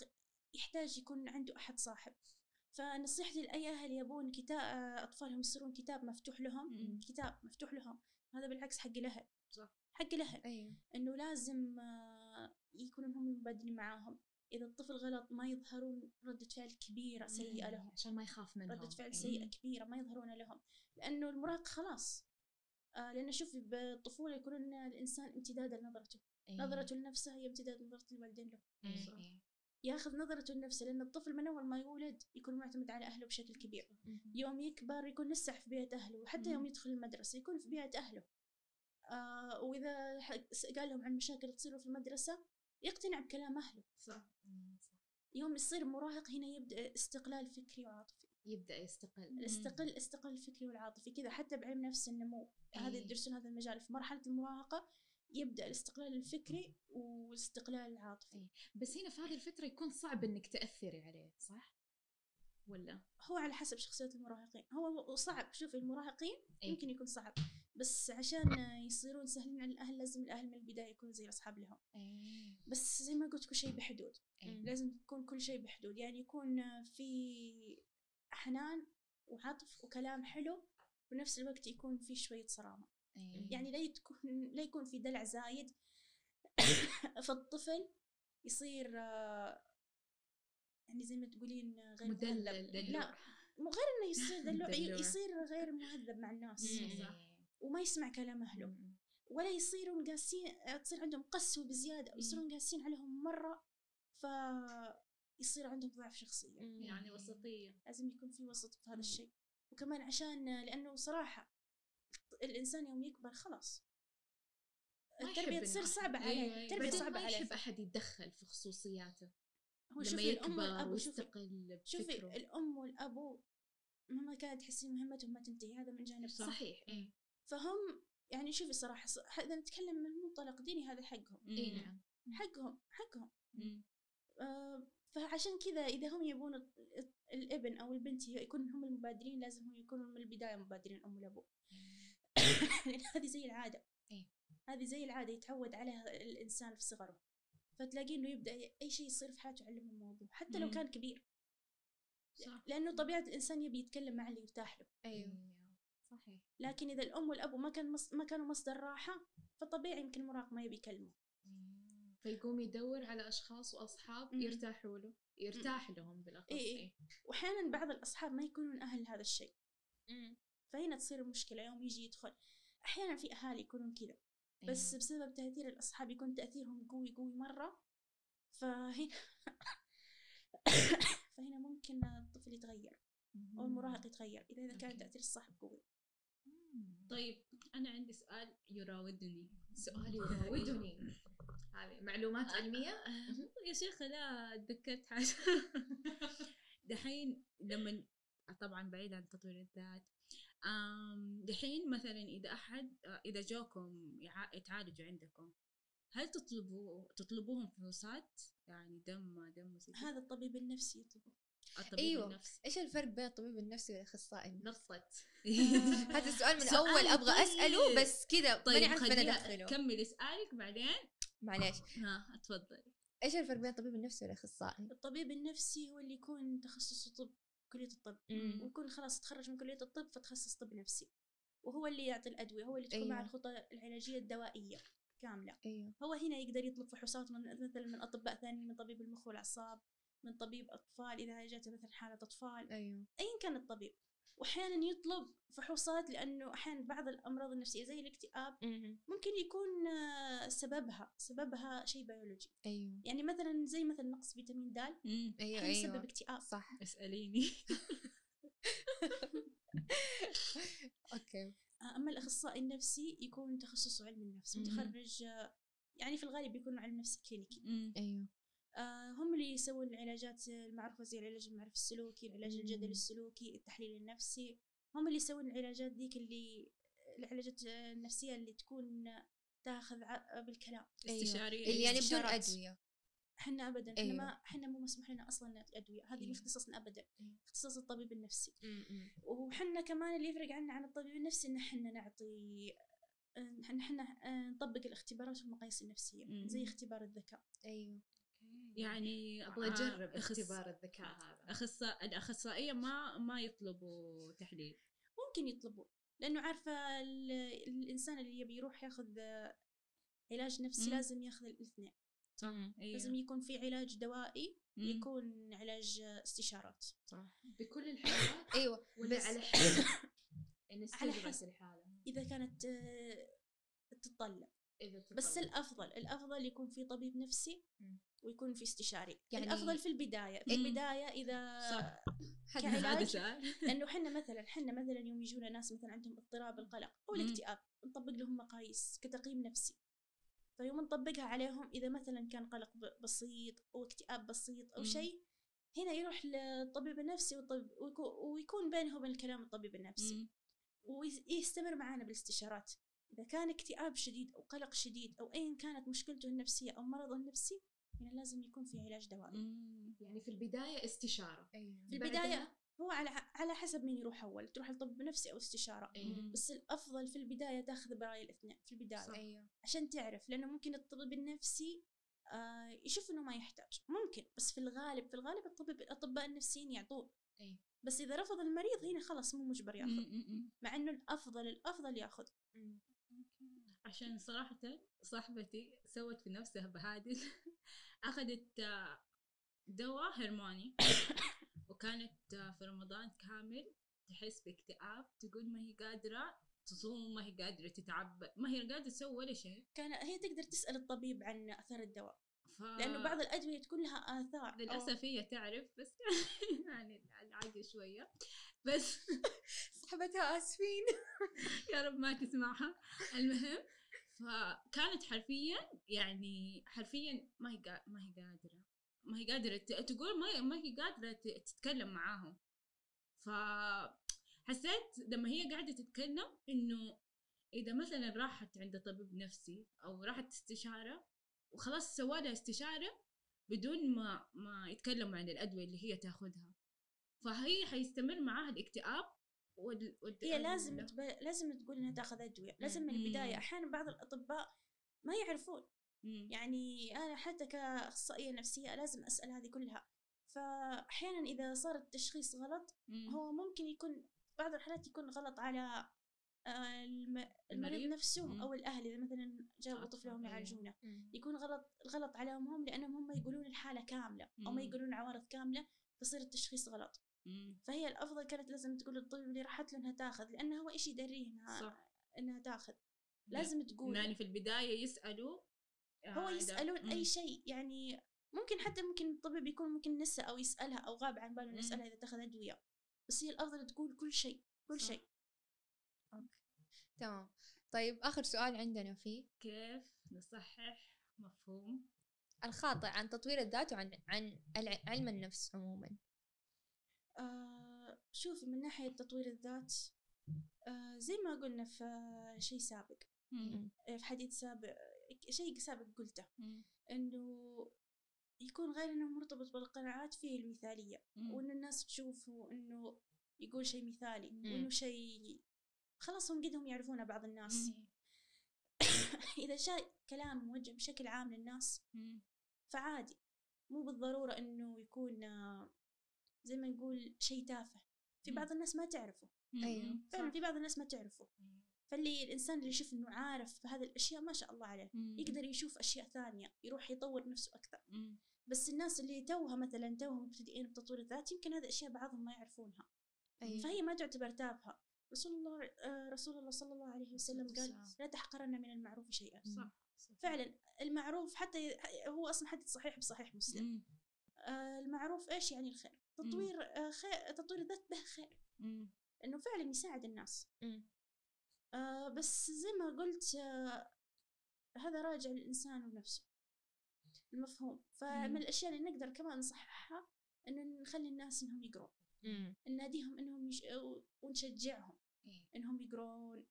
يحتاج يكون عنده أحد صاحب. فنصيحتي لأي أهل يبون كتاب أطفالهم يصيرون كتاب مفتوح لهم مم. كتاب مفتوح لهم. هذا بالعكس حق الأهل. صح. حق الأهل. أيوة. إنه لازم آه، يكونون هم المبادرين معاهم. إذا الطفل غلط ما يظهرون ردة فعل كبيرة سيئة لهم عشان ما يخاف منهم ردة فعل إيه. سيئة كبيرة ما يظهرون لهم لأنه المراهق خلاص آه لأن شوفي بالطفولة يكونون الإنسان امتداد لنظرته إيه. نظرته لنفسه هي امتداد نظرة الوالدين له إيه. إيه. ياخذ نظرته لنفسه لأن الطفل من أول ما يولد يكون معتمد على أهله بشكل كبير. يوم يكبر يكون لسه في بيئة أهله وحتى يوم يدخل المدرسة يكون في بيئة أهله آه س- قال لهم عن مشاكل تصير في المدرسة يقتنع بكلام أهله. صح. يوم يصير مراهق هنا يبدأ استقلال فكري وعاطفي. يبدأ يستقل. الاستقل استقلال الفكري والعاطفي. كذا حتى بعلم نفس النمو. هذا إيه. يدرسون هذا المجال. في مرحلة المراهقة يبدأ الاستقلال الفكري والاستقلال العاطفي. بس هنا في هذه الفترة يكون صعب إنك تأثري عليه صح؟ ولا؟ هو على حسب شخصية المراهقين. هو صعب. شوفي المراهقين إيه. يمكن يكون صعب. بس عشان يصيرون سهلين على الأهل لازم الأهل من البداية يكونوا زي أصحاب لهم إيه. بس زي ما قلت كل شيء بحدود إيه. لازم يكون كل شيء بحدود يعني يكون في حنان وعطف وكلام حلو بنفس الوقت يكون في شوية صرامة إيه. يعني لا تكون لا يكون في دلع زايد [COUGHS] فالطفل يصير يعني زي ما تقولين غير مدلل. لا مو غير إنه يصير دلوع. [LAUGHS] يصير غير مهذب مع الناس. صح. وما يسمع كلام أهله. ولا يصيرون قاسين تصير عندهم قسوة بزيادة أو يصيرون قاسين عليهم مرة ف يصير عندهم ضعف شخصية. يعني وسطية. لازم يكون في وسط في هذا. الشيء. وكمان عشان لأنه صراحة الإنسان يوم يكبر خلاص. يحب تصير صعبة أحد- عليه أيوة، صعبة ما عليه. يحب أحد يتدخل في خصوصياته. هو لما شوفي الأم يكبر والأب شوفي ويستقل شوفي بفكره. الأم والأبو مهما كانت تحسين مهمتهم ما تنتهي هذا من جانب صح. صحيح إيه. فهم يعني شوفي صراحة إذا نتكلم من منطلق ديني هذا حقهم. اي نعم. حقهم حقهم. مم. آه، فعشان كذا إذا هم يبون الإبن أو البنت يكونوا هم المبادرين لازم هم يكونوا من البداية مبادرين الأم والأبو [COUGHS] لأن هذه زي العادة. إيه. هذه زي العادة يتعود عليها الإنسان في صغره. فتلاقيه إنه يبدأ أي شيء يصير في حياته يعلمه الموضوع حتى لو. كان كبير. صح. لأنه طبيعة الإنسان يبي يتكلم مع اللي يرتاح له. أيوة. إيه. صحيح لكن إذا الأم والأب ما كان مص... ما كانوا مصدر راحة فطبيعي يمكن المراهق ما يبي يكلمه مم. فيقوم يدور على أشخاص وأصحاب مم. يرتاحوا له يرتاح لهم بالأخص إيه إيه. إيه. واحيانا بعض الأصحاب ما يكونون أهل هذا الشيء فهنا تصير المشكلة يوم يجي يدخل أحيانا في أهالي يكونون كذا بس إيه. بسبب تأثير الأصحاب يكون تأثيرهم قوي قوي مرة فهنا [COUGHS] فهنا ممكن الطفل يتغير أو المراهق يتغير إذا إذا كان. تاثير الصاحب قوي طيب أنا عندي سؤال يراودني. سؤالي [LAUGHS] يراودني. هذه معلومات علمية؟ آه، يا شيخة لا تذكرت حاجة. [LAUGHS] دحين لما طبعا بعيد عن تطوير الذات. دحين مثلا إذا أحد آه، إذا جوكم يتعالجوا عندكم هل تطلبوا تطلبوهم فحوصات؟ يعني دم دم وزي كده؟ هذا الطبيب النفسي يطلبه. الطبيب أيوة. النفسي إيش الفرق بين الطبيب النفسي والأخصائي النفسي؟ نصت هذا السؤال من أول أبغى طيب. أسأله بس كذا طيب ماني عارفه أدخله كمل اسألك بعدين معليش ها اتفضل إيش الفرق بين الطبيب النفسي والأخصائي؟ الطبيب النفسي هو اللي يكون تخصصه طب كلية الطب مم. ويكون خلاص تخرج من كلية الطب فتخصص طب نفسي وهو اللي يعطي الأدوية هو اللي تكون مع أيوة. الخطة العلاجية الدوائية كاملة أيوه هو هنا يقدر يطلب فحوصات من مثلا من أطباء ثانيين من طبيب المخ والأعصاب من طبيب أطفال إذا جاته مثلا حالة أطفال أيوه. أيا كان الطبيب. وأحيانا يطلب فحوصات لأنه أحيانا بعض الأمراض النفسية زي الاكتئاب ممكن يكون آه، سببها سببها شيء بيولوجي. أيوه. يعني مثلا زي مثلا نقص فيتامين د. أيوه أحيانا يسبب أيوه. اكتئاب. صح. [LAUGHS] [LAUGHS] اسأليني. Okay. أما الأخصائي النفسي يكون تخصصه علم النفس. متخرج آه، يعني في الغالب يكون علم نفس كلينيكي. أيوه. آه، هم اللي يسوون العلاجات المعروفة زي العلاج المعرفي السلوكي العلاج الجدلي مم. السلوكي التحليل النفسي هم اللي يسوون العلاجات ذيك اللي العلاجات النفسية اللي تكون تاخذ بالكلام. استشارية اللي يعني بدون. أدوية إحنا ابدا إحنا أيوة. ما إحنا مو مسموح لنا أصلا أدوية هذه أيوة. من اختصاصنا ابدا أيوة. اختصاص الطبيب النفسي وحنا كمان اللي يفرق عنا عن الطبيب النفسي إن إحنا نعطي إن إحنا نطبق الاختبارات والمقاييس النفسية مم. زي اختبار الذكاء أيوه يعني أبغى اجرب اختبار الذكاء هذا. أخصائي الأخصائية ما ما يطلبوا تحليل. ممكن يطلبوا لأنه عارفة ال- الإنسان اللي يبي يروح ياخذ علاج نفسي مم. لازم ياخذ الاثنين. صح. لازم يكون في علاج دوائي مم. يكون علاج استشارات. صح. بكل الحالات؟ أيوه ولا على حسب؟ على حسب. الحالة. إذا كانت آه، تتطلب. إذا بس. الأفضل الأفضل يكون في طبيب نفسي. ويكون في استشاري يعني- الأفضل في البداية في. البداية إذا صح. كعلاج [LAUGHS] لأنه حنا مثلا حنا مثلا يوم يجونا ناس مثلا عندهم اضطراب القلق أو. الاكتئاب نطبق لهم مقاييس كتقييم نفسي فيوم نطبقها عليهم إذا مثلا كان قلق بسيط أو اكتئاب بسيط أو. شيء هنا يروح للطبيب النفسي والطبيب ويكو- ويكون بينه وبين الكلام الطبيب النفسي. ويستمر معنا بالاستشارات إذا كان اكتئاب شديد أو قلق شديد أو أيا كانت مشكلته النفسية أو مرضه النفسي هنا لازم يكون في علاج دوائي. مم. يعني في البداية استشارة. أيوه في البداية هو على على حسب مين يروح أول. تروح لطبيب نفسي أو استشارة. مم. بس الأفضل في البداية تاخذ برأي الاثنين في البداية. أيوه. عشان تعرف لأنه ممكن الطبيب النفسي آه يشوف إنه ما يحتاج. ممكن بس في الغالب في الغالب الطبيب الأطباء النفسيين يعطوه. إيه. بس إذا رفض المريض هنا خلاص مو مجبر ياخذ. مع إنه الأفضل الأفضل ياخذ. عشان صراحة صاحبتي سوت في نفسها بهادل أخذت دواء هرموني. وكانت في رمضان كامل تحس باكتئاب تقول ما هي قادرة تصوم ما هي قادرة تتعبى ما هي قادرة تسوي ولا شيء. كان هي تقدر تسأل الطبيب عن أثر الدواء. ف... لأنه بعض الأدوية تكون لها آثار. للأسف هي تعرف بس [LAUGHS] يعني العادي شوية. بس [LAUGHS] صاحبتها آسفين. [LAUGHS] يا رب ما تسمعها. المهم فكانت حرفيا يعني حرفيا ما هي. ما هي قادرة ما هي قادرة ت- تقول ما هي, ما هي قادرة ت- تتكلم معاهم فحسيت لما هي قاعدة تتكلم إنه إذا مثلا راحت عند طبيب نفسي أو راحت استشارة وخلاص سوالها استشارة بدون ما ما يتكلموا عن الأدوية اللي هي تاخذها فهي حيستمر معاها الاكتئاب وال... وال... هي لازم تب... لازم تقول إنها تأخذ أدوية لازم من مم. البداية أحيانا بعض الأطباء ما يعرفون. يعني أنا حتى كأخصائية نفسية لازم أسأل هذه كلها فأحيانا إذا صار التشخيص غلط. هو ممكن يكون بعض الحالات يكون غلط على آه، الم- المريض؟ نفسه مم. أو الأهل إذا مثلا جابوا طفلهم أيوة. يعالجونه يكون غلط الغلط عليهم هم لأنهم هم يقولون الحالة كاملة أو ما. يقولون عوارض كاملة فيصير التشخيص غلط مم. فهي الأفضل كانت لازم تقول للطبيب اللي راحت له إنها تاخذ لأنه هو إيش يدريه إنها صح. إنها تاخذ. لازم تقول يعني في البداية يسألوا هو آه، يسألون. أي شيء يعني ممكن حتى ممكن الطبيب يكون ممكن نسى أو يسألها أو غاب عن باله إنه مم. يسألها إذا تاخذ ادويه بس هي الأفضل تقول كل شيء كل. شيء. تمام. طيب آخر سؤال عندنا فيه. كيف نصحح مفهوم الخاطئ عن تطوير الذات وعن عن الع- علم النفس عموما؟ آه شوفي من ناحية تطوير الذات آه زي ما قلنا في آه، شيء سابق مم. في حديث سابق شيء سابق قلته. إنه يكون غير إنه مرتبط بالقناعات فيه المثالية مم. وإن الناس تشوفه إنه يقول شيء مثالي مم. وانه شيء خلاص هم قدهم يعرفونه بعض الناس مم. [COUGHS] إذا جاء كلام موجه بشكل عام للناس. فعادي مو بالضرورة إنه يكون آه، زي ما نقول شيء تافه في. بعض الناس ما تعرفه. مم. فعلا. في بعض الناس ما تعرفه. فاللي الإنسان اللي يشوف إنه عارف بهذه الأشياء ما شاء الله عليه مم. يقدر يشوف أشياء ثانية يروح يطور نفسه أكثر مم. بس الناس اللي توها مثلا توهم مبتدئين بتطوير الذات يمكن هذه الأشياء بعضهم ما يعرفونها أيوة. فهي ما تعتبر تافهة رسول الله آه، رسول الله صلى الله عليه وسلم قال والسلام. لا تحقرن من المعروف شيئا صح صح. فعلا المعروف حتى هو أصلا حديث صحيح بصحيح مسلم مم. آه المعروف إيش يعني الخير تطوير آه خير تطوير الذات به خير. إنه فعلا يساعد الناس مم. آه بس زي ما قلت آه هذا راجع للإنسان ونفسه المفهوم فمن مم. الأشياء اللي نقدر كمان نصححها إنه نخلي الناس إنهم يقرون. نناديهم إنهم يش... ونشجعهم إيه. إنهم يقرون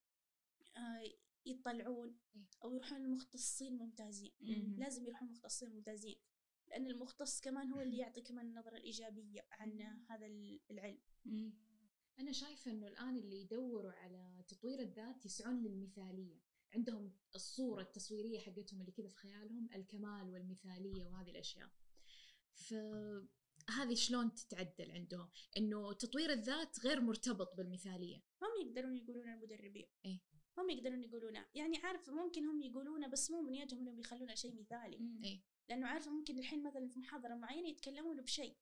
آه يطلعون إيه. أو يروحون للمختصين ممتازين مم. لازم يروحون للمختصين ممتازين لأن المختص كمان هو اللي [LAUGHS] يعطي كمان النظرة الإيجابية عن هذا العلم. مم. أنا شايفة إنه الآن اللي يدوروا على تطوير الذات يسعون للمثالية. عندهم الصورة التصويرية حقتهم اللي كذا في خيالهم الكمال والمثالية وهذه الأشياء. فهذه شلون تتعدل عندهم؟ إنه تطوير الذات غير مرتبط بالمثالية. هم يقدرون يقولون المدربين. إيه. هم يقدرون يقولونه. يعني عارف ممكن هم يقولونه بس مو بنيتهم إنهم يخلونه شيء مثالي. مم. لأنه عارفة ممكن الحين مثلا في محاضرة معينة يتكلمون بشيء.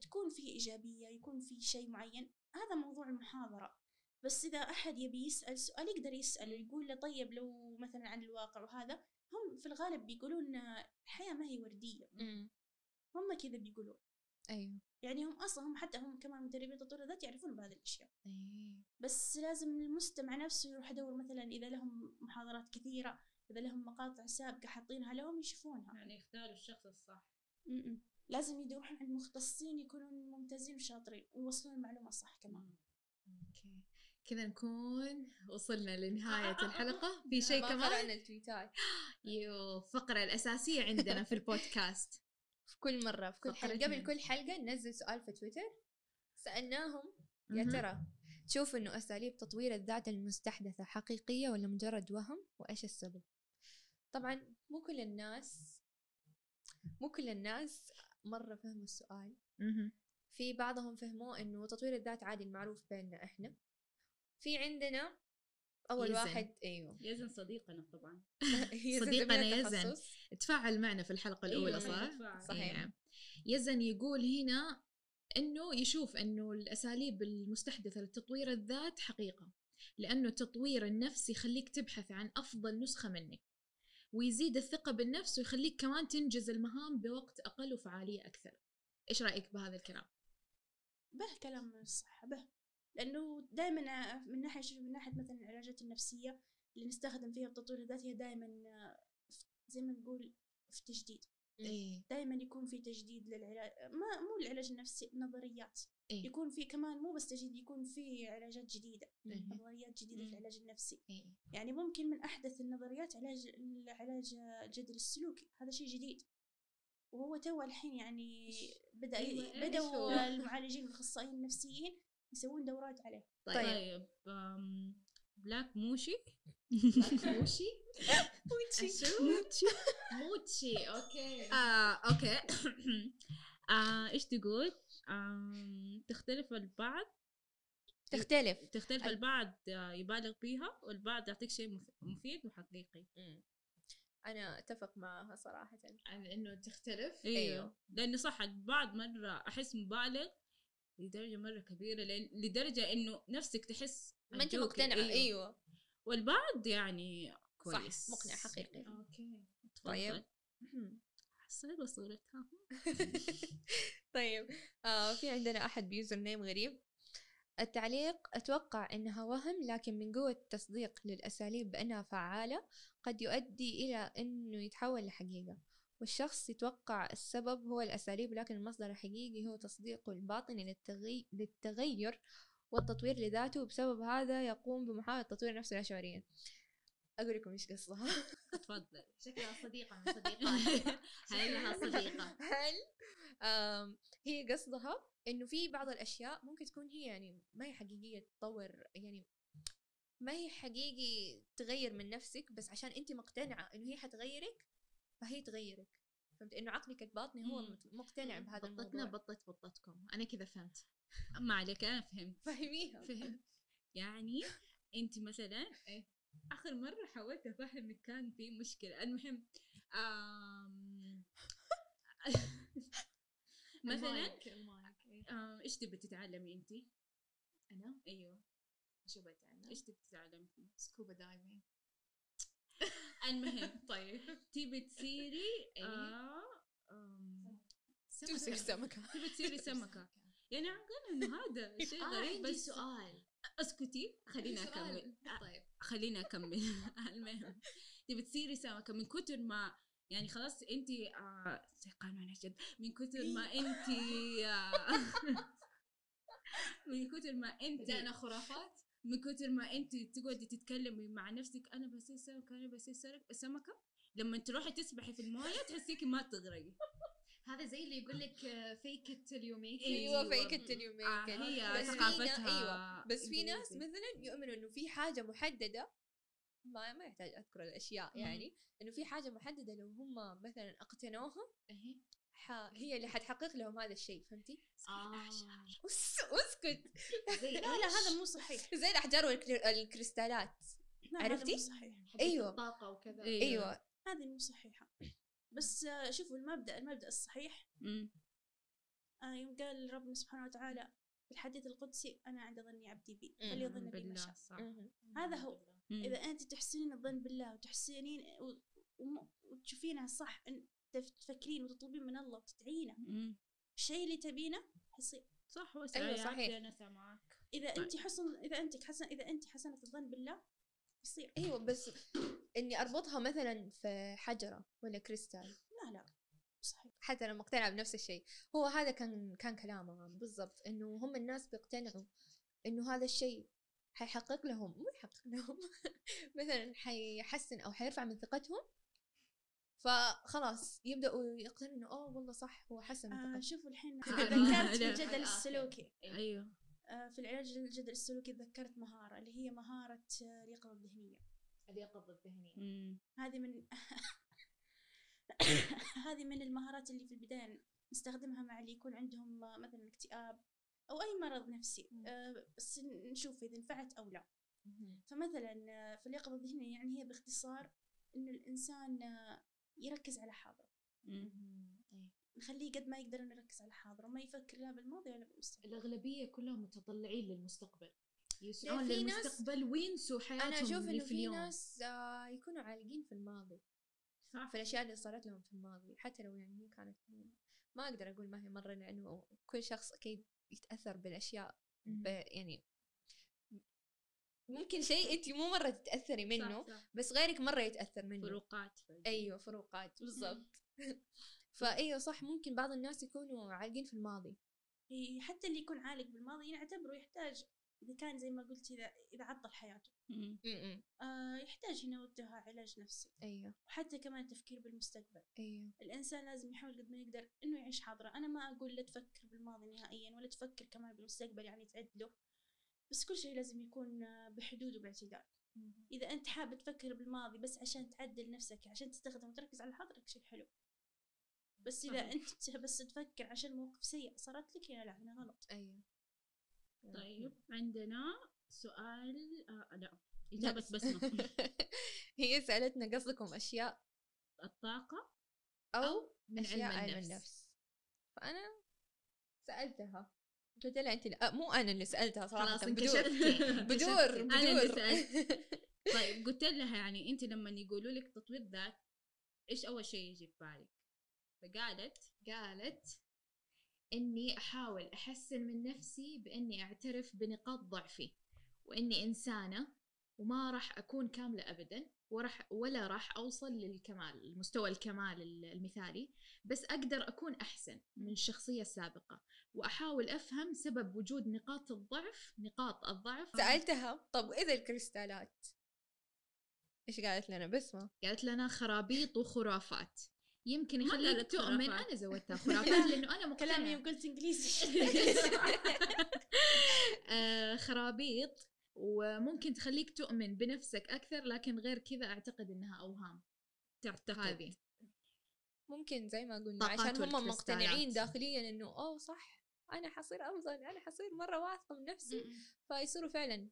تكون فيه إيجابية يكون فيه شيء معين هذا موضوع المحاضرة بس إذا أحد يبي يسأل سؤال يقدر يساله يقول له طيب لو مثلا عن الواقع وهذا هم في الغالب بيقولون الحياة ما هي وردية. هم كذا بيقولون أيوة يعني هم أصلا هم حتى هم كمان مدربين تطوير الذات يعرفون بهذه الأشياء إيه. بس لازم المستمع نفسه يروح يدور مثلا إذا لهم محاضرات كثيرة إذا لهم مقاطع سابقة حاطينها لهم يشوفونها. يعني يختاروا الشخص الصح. م-م. لازم يروحون عند مختصين يكونون ممتازين وشاطرين ويوصلون المعلومة صح كمان. okay. كذا نكون وصلنا لنهاية الحلقة. [LAUGHS] في شيء ما كمان؟ قرأنا التويتات [GASPS] يو الفقرة الأساسية عندنا في البودكاست. [LAUGHS] في كل مرة في كل حلقة. قبل كل حلقة ننزل سؤال في تويتر. سألناهم يا. ترى تشوف إنه أساليب تطوير الذات المستحدثة حقيقية ولا مجرد وهم؟ وإيش السبب؟ طبعا مو كل الناس مو كل الناس مرة فهموا السؤال. في بعضهم فهموا إنه تطوير الذات عادي المعروف بيننا إحنا في عندنا أول يزن. واحد أيوه يزن صديقنا طبعا [LAUGHS] [LAUGHS] يزن صديقنا يزن. تخصص. تفاعل معنا في الحلقة الأولى أيوة، صح؟ تفاعل. صحيح. إيه. يزن يقول هنا إنه يشوف إنه الأساليب المستحدثة لتطوير الذات حقيقة لأنه تطوير النفس يخليك تبحث عن أفضل نسخة منك ويزيد الثقة بالنفس ويخليك كمان تنجز المهام بوقت أقل وفعالية أكثر. إيش رأيك بهذا الكلام؟ به كلام الصحة به. لأنه دائما من ناحية من ناحية مثلا العلاجات النفسية اللي نستخدم فيها التطوير الذاتي هي دائما زي ما نقول في تجديد. إيه. دائما يكون في تجديد للعلاج ما مو العلاج النفسي نظريات إيه. يكون في كمان مو بس تجديد يكون في علاجات جديدة إيه. نظريات جديدة في مم. العلاج النفسي. إيه. يعني ممكن من أحدث النظريات علاج العلاج الجدل السلوكي هذا شيء جديد. وهو تو الحين يعني إيش؟ بدأوا هو؟ المعالجين والأخصائيين النفسيين يسوون دورات عليه. طيب, طيب. بلاك موشي موشي موتشي موتشي موتشي أوكي آه، أوكي [COUGHS] آه، إيش تقول؟ تختلف البعض. تختلف. تختلف ال- البعض يبالغ بيها والبعض يعطيك شيء مف- مفيد وحقيقي. مم. أنا أتفق معها صراحة. عن إنه تختلف؟ أيوه أيوه. لأنه صح البعض مرة أحس مبالغ لدرجة مرة كبيرة لأن لدرجة إنه نفسك تحس ما أنت. مقتنعه أيوه. أيوه. والبعض يعني كويس. صح مقنع حقيقي. أوكي. طيب. [CLEARS THROAT] طيب حلوة صورتها [LAUGHS] طيب آه في عندنا أحد بيوزر نيم غريب. التعليق أتوقع أنها وهم لكن من قوة التصديق للأساليب بأنها فعالة قد يؤدي إلى أنه يتحول لحقيقة. والشخص يتوقع السبب هو الأساليب لكن المصدر الحقيقي هو تصديقه الباطني للتغي... للتغير والتطوير لذاته. وبسبب هذا يقوم بمحاولة تطوير نفسه لا شعوريا أقول لكم إيش قصها تفضل. [LAUGHS] شكلها صديقة من صديقاتها [LAUGHS] شكلها صديقة. هل آم، هي قصدها إنه في بعض الأشياء ممكن تكون هي يعني ما هي حقيقية تطور يعني ما هي حقيقي تغير من نفسك بس عشان أنت مقتنعة إنه هي حتغيرك فهي تغيرك. فهمت؟ إنه عقلك الباطني هو مقتنع بهذا بطتنا الموضوع. بطت بطتكم. أنا كذا فهمت. ما عليك أنا فهمت. فهميها. فهمت. يعني أنت مثلا إيه، آخر مرة حاولت افهمك كان في مشكلة. المهم آم... [LAUGHS] مثلا إيه. إيش تبي تتعلمي أنت؟ أنا؟ أيوه. شو بتعلم إيش تبي تتعلمي؟ scuba diving المهم [LAUGHS] طيب. تبي تصيري إيه. آه سمكة. تبي تصيري [LAUGHS] سمكة. يعني اعتقد إنه هذا شيء آه غريب عندي بس سؤال. أسكتي خليني سؤال. أكمل. طيب. خليني [LAUGHS] أكمل. [LAUGHS] المهم. تبي تصيري سمكه من كتر ما يعني خلاص انت آه قانون جد من كتر ما انت آه [LAUGHS] من كتر ما انت بدأنا خرافات؟ من كتر ما انت تقعدي تتكلمي مع نفسك أنا بصير سمكة أنا بصير سمكة. لما تروحي تسبحي في الموية تحسيكي ما تغرقي. هذا زي اللي يقول لك fake it till you make أيوه fake it till you آه make هي ثقافتها أيوه بس في ناس. مثلا يؤمنوا إنه في حاجة محددة ما ما يحتاج أذكر الأشياء. يعني إنه في حاجة محددة لو هم مثلا اقتنوها إيه. ح... هي اللي حتحقق لهم هذا الشيء فهمتي؟ آه. اسكت زي [LAUGHS] لا لا هذا مو صحيح زي الأحجار والكريستالات لا هذا عرفتي؟ مو صحيح أيوة. الطاقة وكذا إيه. أيوه هذه مو صحيحة بس آه، شوفوا المبدأ المبدأ الصحيح. آه، يوم قال ربنا سبحانه وتعالى في الحديث القدسي أنا عند ظني عبدي بي. فليظن بي ما شاء. هذا هو. مم. إذا أنت تحسنين الظن بالله وتحسنين وتشوفينها صح تف- تفكرين وتطلبين من الله وتدعينه. الشيء اللي تبينه حيصير صح هو أيوة، صحيح. سامعاك إذا طيب. حسن إذا أنت حسن إذا أنت حسنة الظن بالله يصير. أيوه بس إني أربطها مثلا في حجرة ولا كريستال. لا لا صحيح. حتى أنا مقتنعة بنفس الشيء. هو هذا كان كان كلامها بالضبط. إنه هم الناس بيقتنعوا إنه هذا الشيء حيحقق لهم. مو يحقق لهم. [LAUGHS] مثلا حيحسن أو حيرفع من ثقتهم. فخلاص يبدأوا يقتنعوا إنه اوه والله صح هو حسن من آه شوفوا الحين [LAUGHS] ذكرت في [LAUGHS] لا. الجدل. السلوكي. أيوه. في العلاج للجدل السلوكي ذكرت مهارة اللي هي مهارة آه، اليقظة الذهنية اليقظة الذهنية. هذه من [COUGHS] هذه من المهارات اللي في البداية نستخدمها مع اللي يكون عندهم آه، مثلا اكتئاب أو أي مرض نفسي. آه، بس نشوف إذا نفعت أو لا. فمثلا آه، في اليقظة الذهنية يعني هي باختصار إنه الإنسان آه، يركز على حاضره. إيه. نخليه قد ما يقدر إنه يركز على حاضره وما يفكر لا بالماضي ولا بالمستقبل. الأغلبية كلهم متطلعين للمستقبل. يسعون للمستقبل وينسوا حياتهم أنا أشوف اللي إنه في اليوم. ناس آه يكونوا عالقين في الماضي. صح. في الأشياء اللي صارت لهم في الماضي حتى لو يعني كانت ما أقدر أقول ما هي مرة لأنه كل شخص أكيد يتأثر بالأشياء ب يعني ممكن شيء انت مو مرة تتأثري منه صح صح. بس غيرك مرة يتأثر منه. فروقات أيوه فروقات بالضبط. [LAUGHS] فإيوه صح ممكن بعض الناس يكونوا عالقين في الماضي. حتى اللي يكون عالق بالماضي نعتبره يحتاج إذا كان زي ما قلت إذا إذا عطل حياته. آه يحتاج هنا وقتها علاج نفسي. إيوه. وحتى كمان التفكير بالمستقبل. إيوه. الإنسان لازم يحاول قد ما يقدر إنه يعيش حاضرة. أنا ما أقول لا تفكر بالماضي نهائيا ولا تفكر كمان بالمستقبل يعني تعد له بس كل شيء لازم يكون بحدود وباعتدال إذا أنت حابب تفكر بالماضي بس عشان تعدل نفسك عشان تستخدم وتركز على حاضرك شيء حلو. بس إذا صحيح. أنت [LAUGHS] بس تفكر عشان موقف سيء صارت لك هنا لا هنا غلط أيوه طيب عندنا سؤال آه لا إجابة بسمة [LAUGHS] هي سألتنا قصدكم أشياء. الطاقة أو من أشياء علم علم النفس. النفس. فأنا سألتها. قلت لها أنت لا- آه، مو أنا اللي سألتها صراحة خلاص بدور. [LAUGHS] بدور بدور. طيب قلت لها يعني أنت لما يقولوا لك تطوير ذات إيش أول شيء يجي في بالك؟ فقالت قالت إني أحاول أحسن من نفسي بإني أعترف بنقاط ضعفي وإني إنسانة وما راح أكون كاملة ابدا ورح ولا راح أوصل للكمال المستوى الكمال ال- المثالي بس أقدر أكون أحسن من الشخصيه السابقه وأحاول أفهم سبب وجود نقاط الضعف نقاط الضعف. سألتها طب وإذا الكريستالات؟ إيش قالت لنا؟ بسمة قالت لنا خرابيط وخرافات. يمكن يخليك تؤمن. أنا زودتها [LAUGHS] خرافات لأنه أنا كلامي مقتنعه قلت إنجليزي. [LAUGHS] [LAUGHS] آه، خرابيط وممكن تخليك تؤمن بنفسك أكثر لكن غير كذا أعتقد إنها أوهام. تعتقد. هذه. ممكن زي ما قلنا عشان هم. مقتنعين داخليا إنه أوه صح أنا حصير أفضل أنا حصير مرة واثقة من نفسي. فيصيروا فعلا.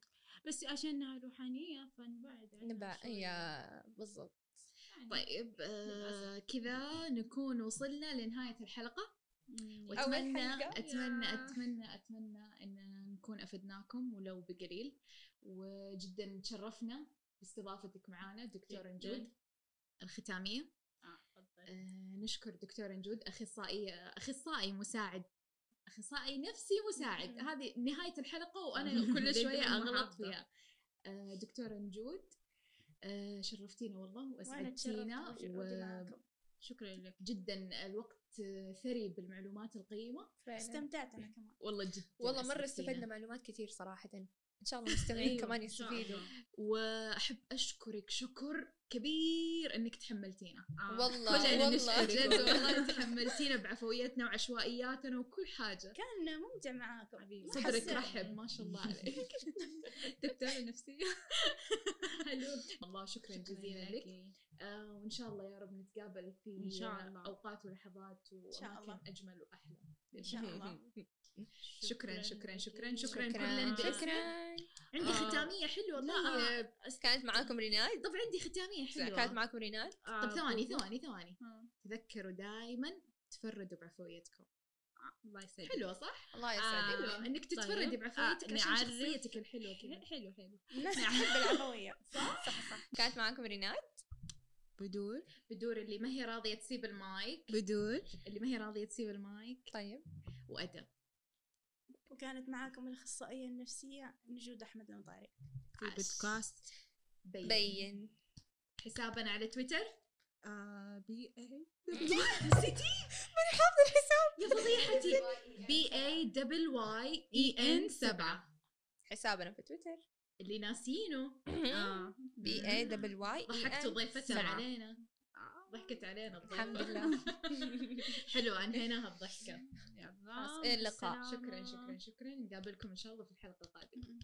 بس عشانها روحانية فنبعد عنها نبع. يا بالضبط. يعني طيب آه. كذا نكون وصلنا لنهاية الحلقة. واتمنى. اتمنى يا. اتمنى اتمنى إن نكون أفدناكم ولو بقليل وجدا تشرفنا باستضافتك معنا دكتور. نجود الختامية آه، تفضل. آه، نشكر دكتور نجود اخصائي أخصائي مساعد أخصائي نفسي مساعد. هذه نهاية الحلقة وأنا كل دقة [LAUGHS] شوية أغلط. فيها آه، دكتور نجود آه، شرفتينا والله وأسعدتينا شكرا لك. وجدا الوقت ثري بالمعلومات القيمة. فعلا. استمتعت أنا كمان. والله جدا والله مرة. استفدنا معلومات كثير صراحة. إن شاء الله المستمعين أيوة، كمان يستفيدوا. الله. وأحب أشكرك شكر كبير إنك تحملتينا آه. والله كلنا والله جد والله تحملتينا بعفويتنا وعشوائياتنا وكل حاجة كان ممتع معاكم حبيبي. صدرك. رحب ما شاء الله عليك [LAUGHS] دكتورة نفسية [LAUGHS] حلو والله شكرا جزيلا لك آه وإن شاء الله يا رب نتقابل في إن شاء الله. أوقات ولحظات شاء وأماكن. أجمل وأحلى إن شاء الله. [LAUGHS] شكرا شكرا شكرا شكرا شكرا شكرا. عندي آه. ختامية حلوة لا. طيب كانت معاكم ريناد طب عندي ختامية حلوة. كانت معكم ريناد آه، طب ثواني. ثواني ثواني. آه. تذكروا دائما تفردوا بعفويتكم. الله يسعدك. حلوة صح؟ الله آه. يسعدك. حلوة. إنك. تتفردي بعفويتك آه، عشان شخصيتك الحلوة كذا. حلو حلو. الناس تحب العفوية. [LAUGHS] صح؟ صح كانت معكم ريناد بدور. بدور اللي ما هي راضية تسيب المايك. بدور. اللي ما هي راضية تسيب المايك. طيب. وأدب. وكانت معاكم الأخصائية النفسية نجود أحمد المطاري في بودكاست بين. بين. حسابنا على تويتر. آه، B A نسيتي؟ ماني حافظه الحساب. يا فضيحتي. B A double Y E N 7 حسابنا في تويتر. اللي ناسينه. B A double Y ضحكتوا ضيفتنا. علينا. ضحكت علينا الضيفة. الحمد لله. [LAUGHS] حلوة انهيناها الضحكة يلا اللقاء. شكرا. شكرا شكرا. نقابلكم إن شاء الله في الحلقة القادمة.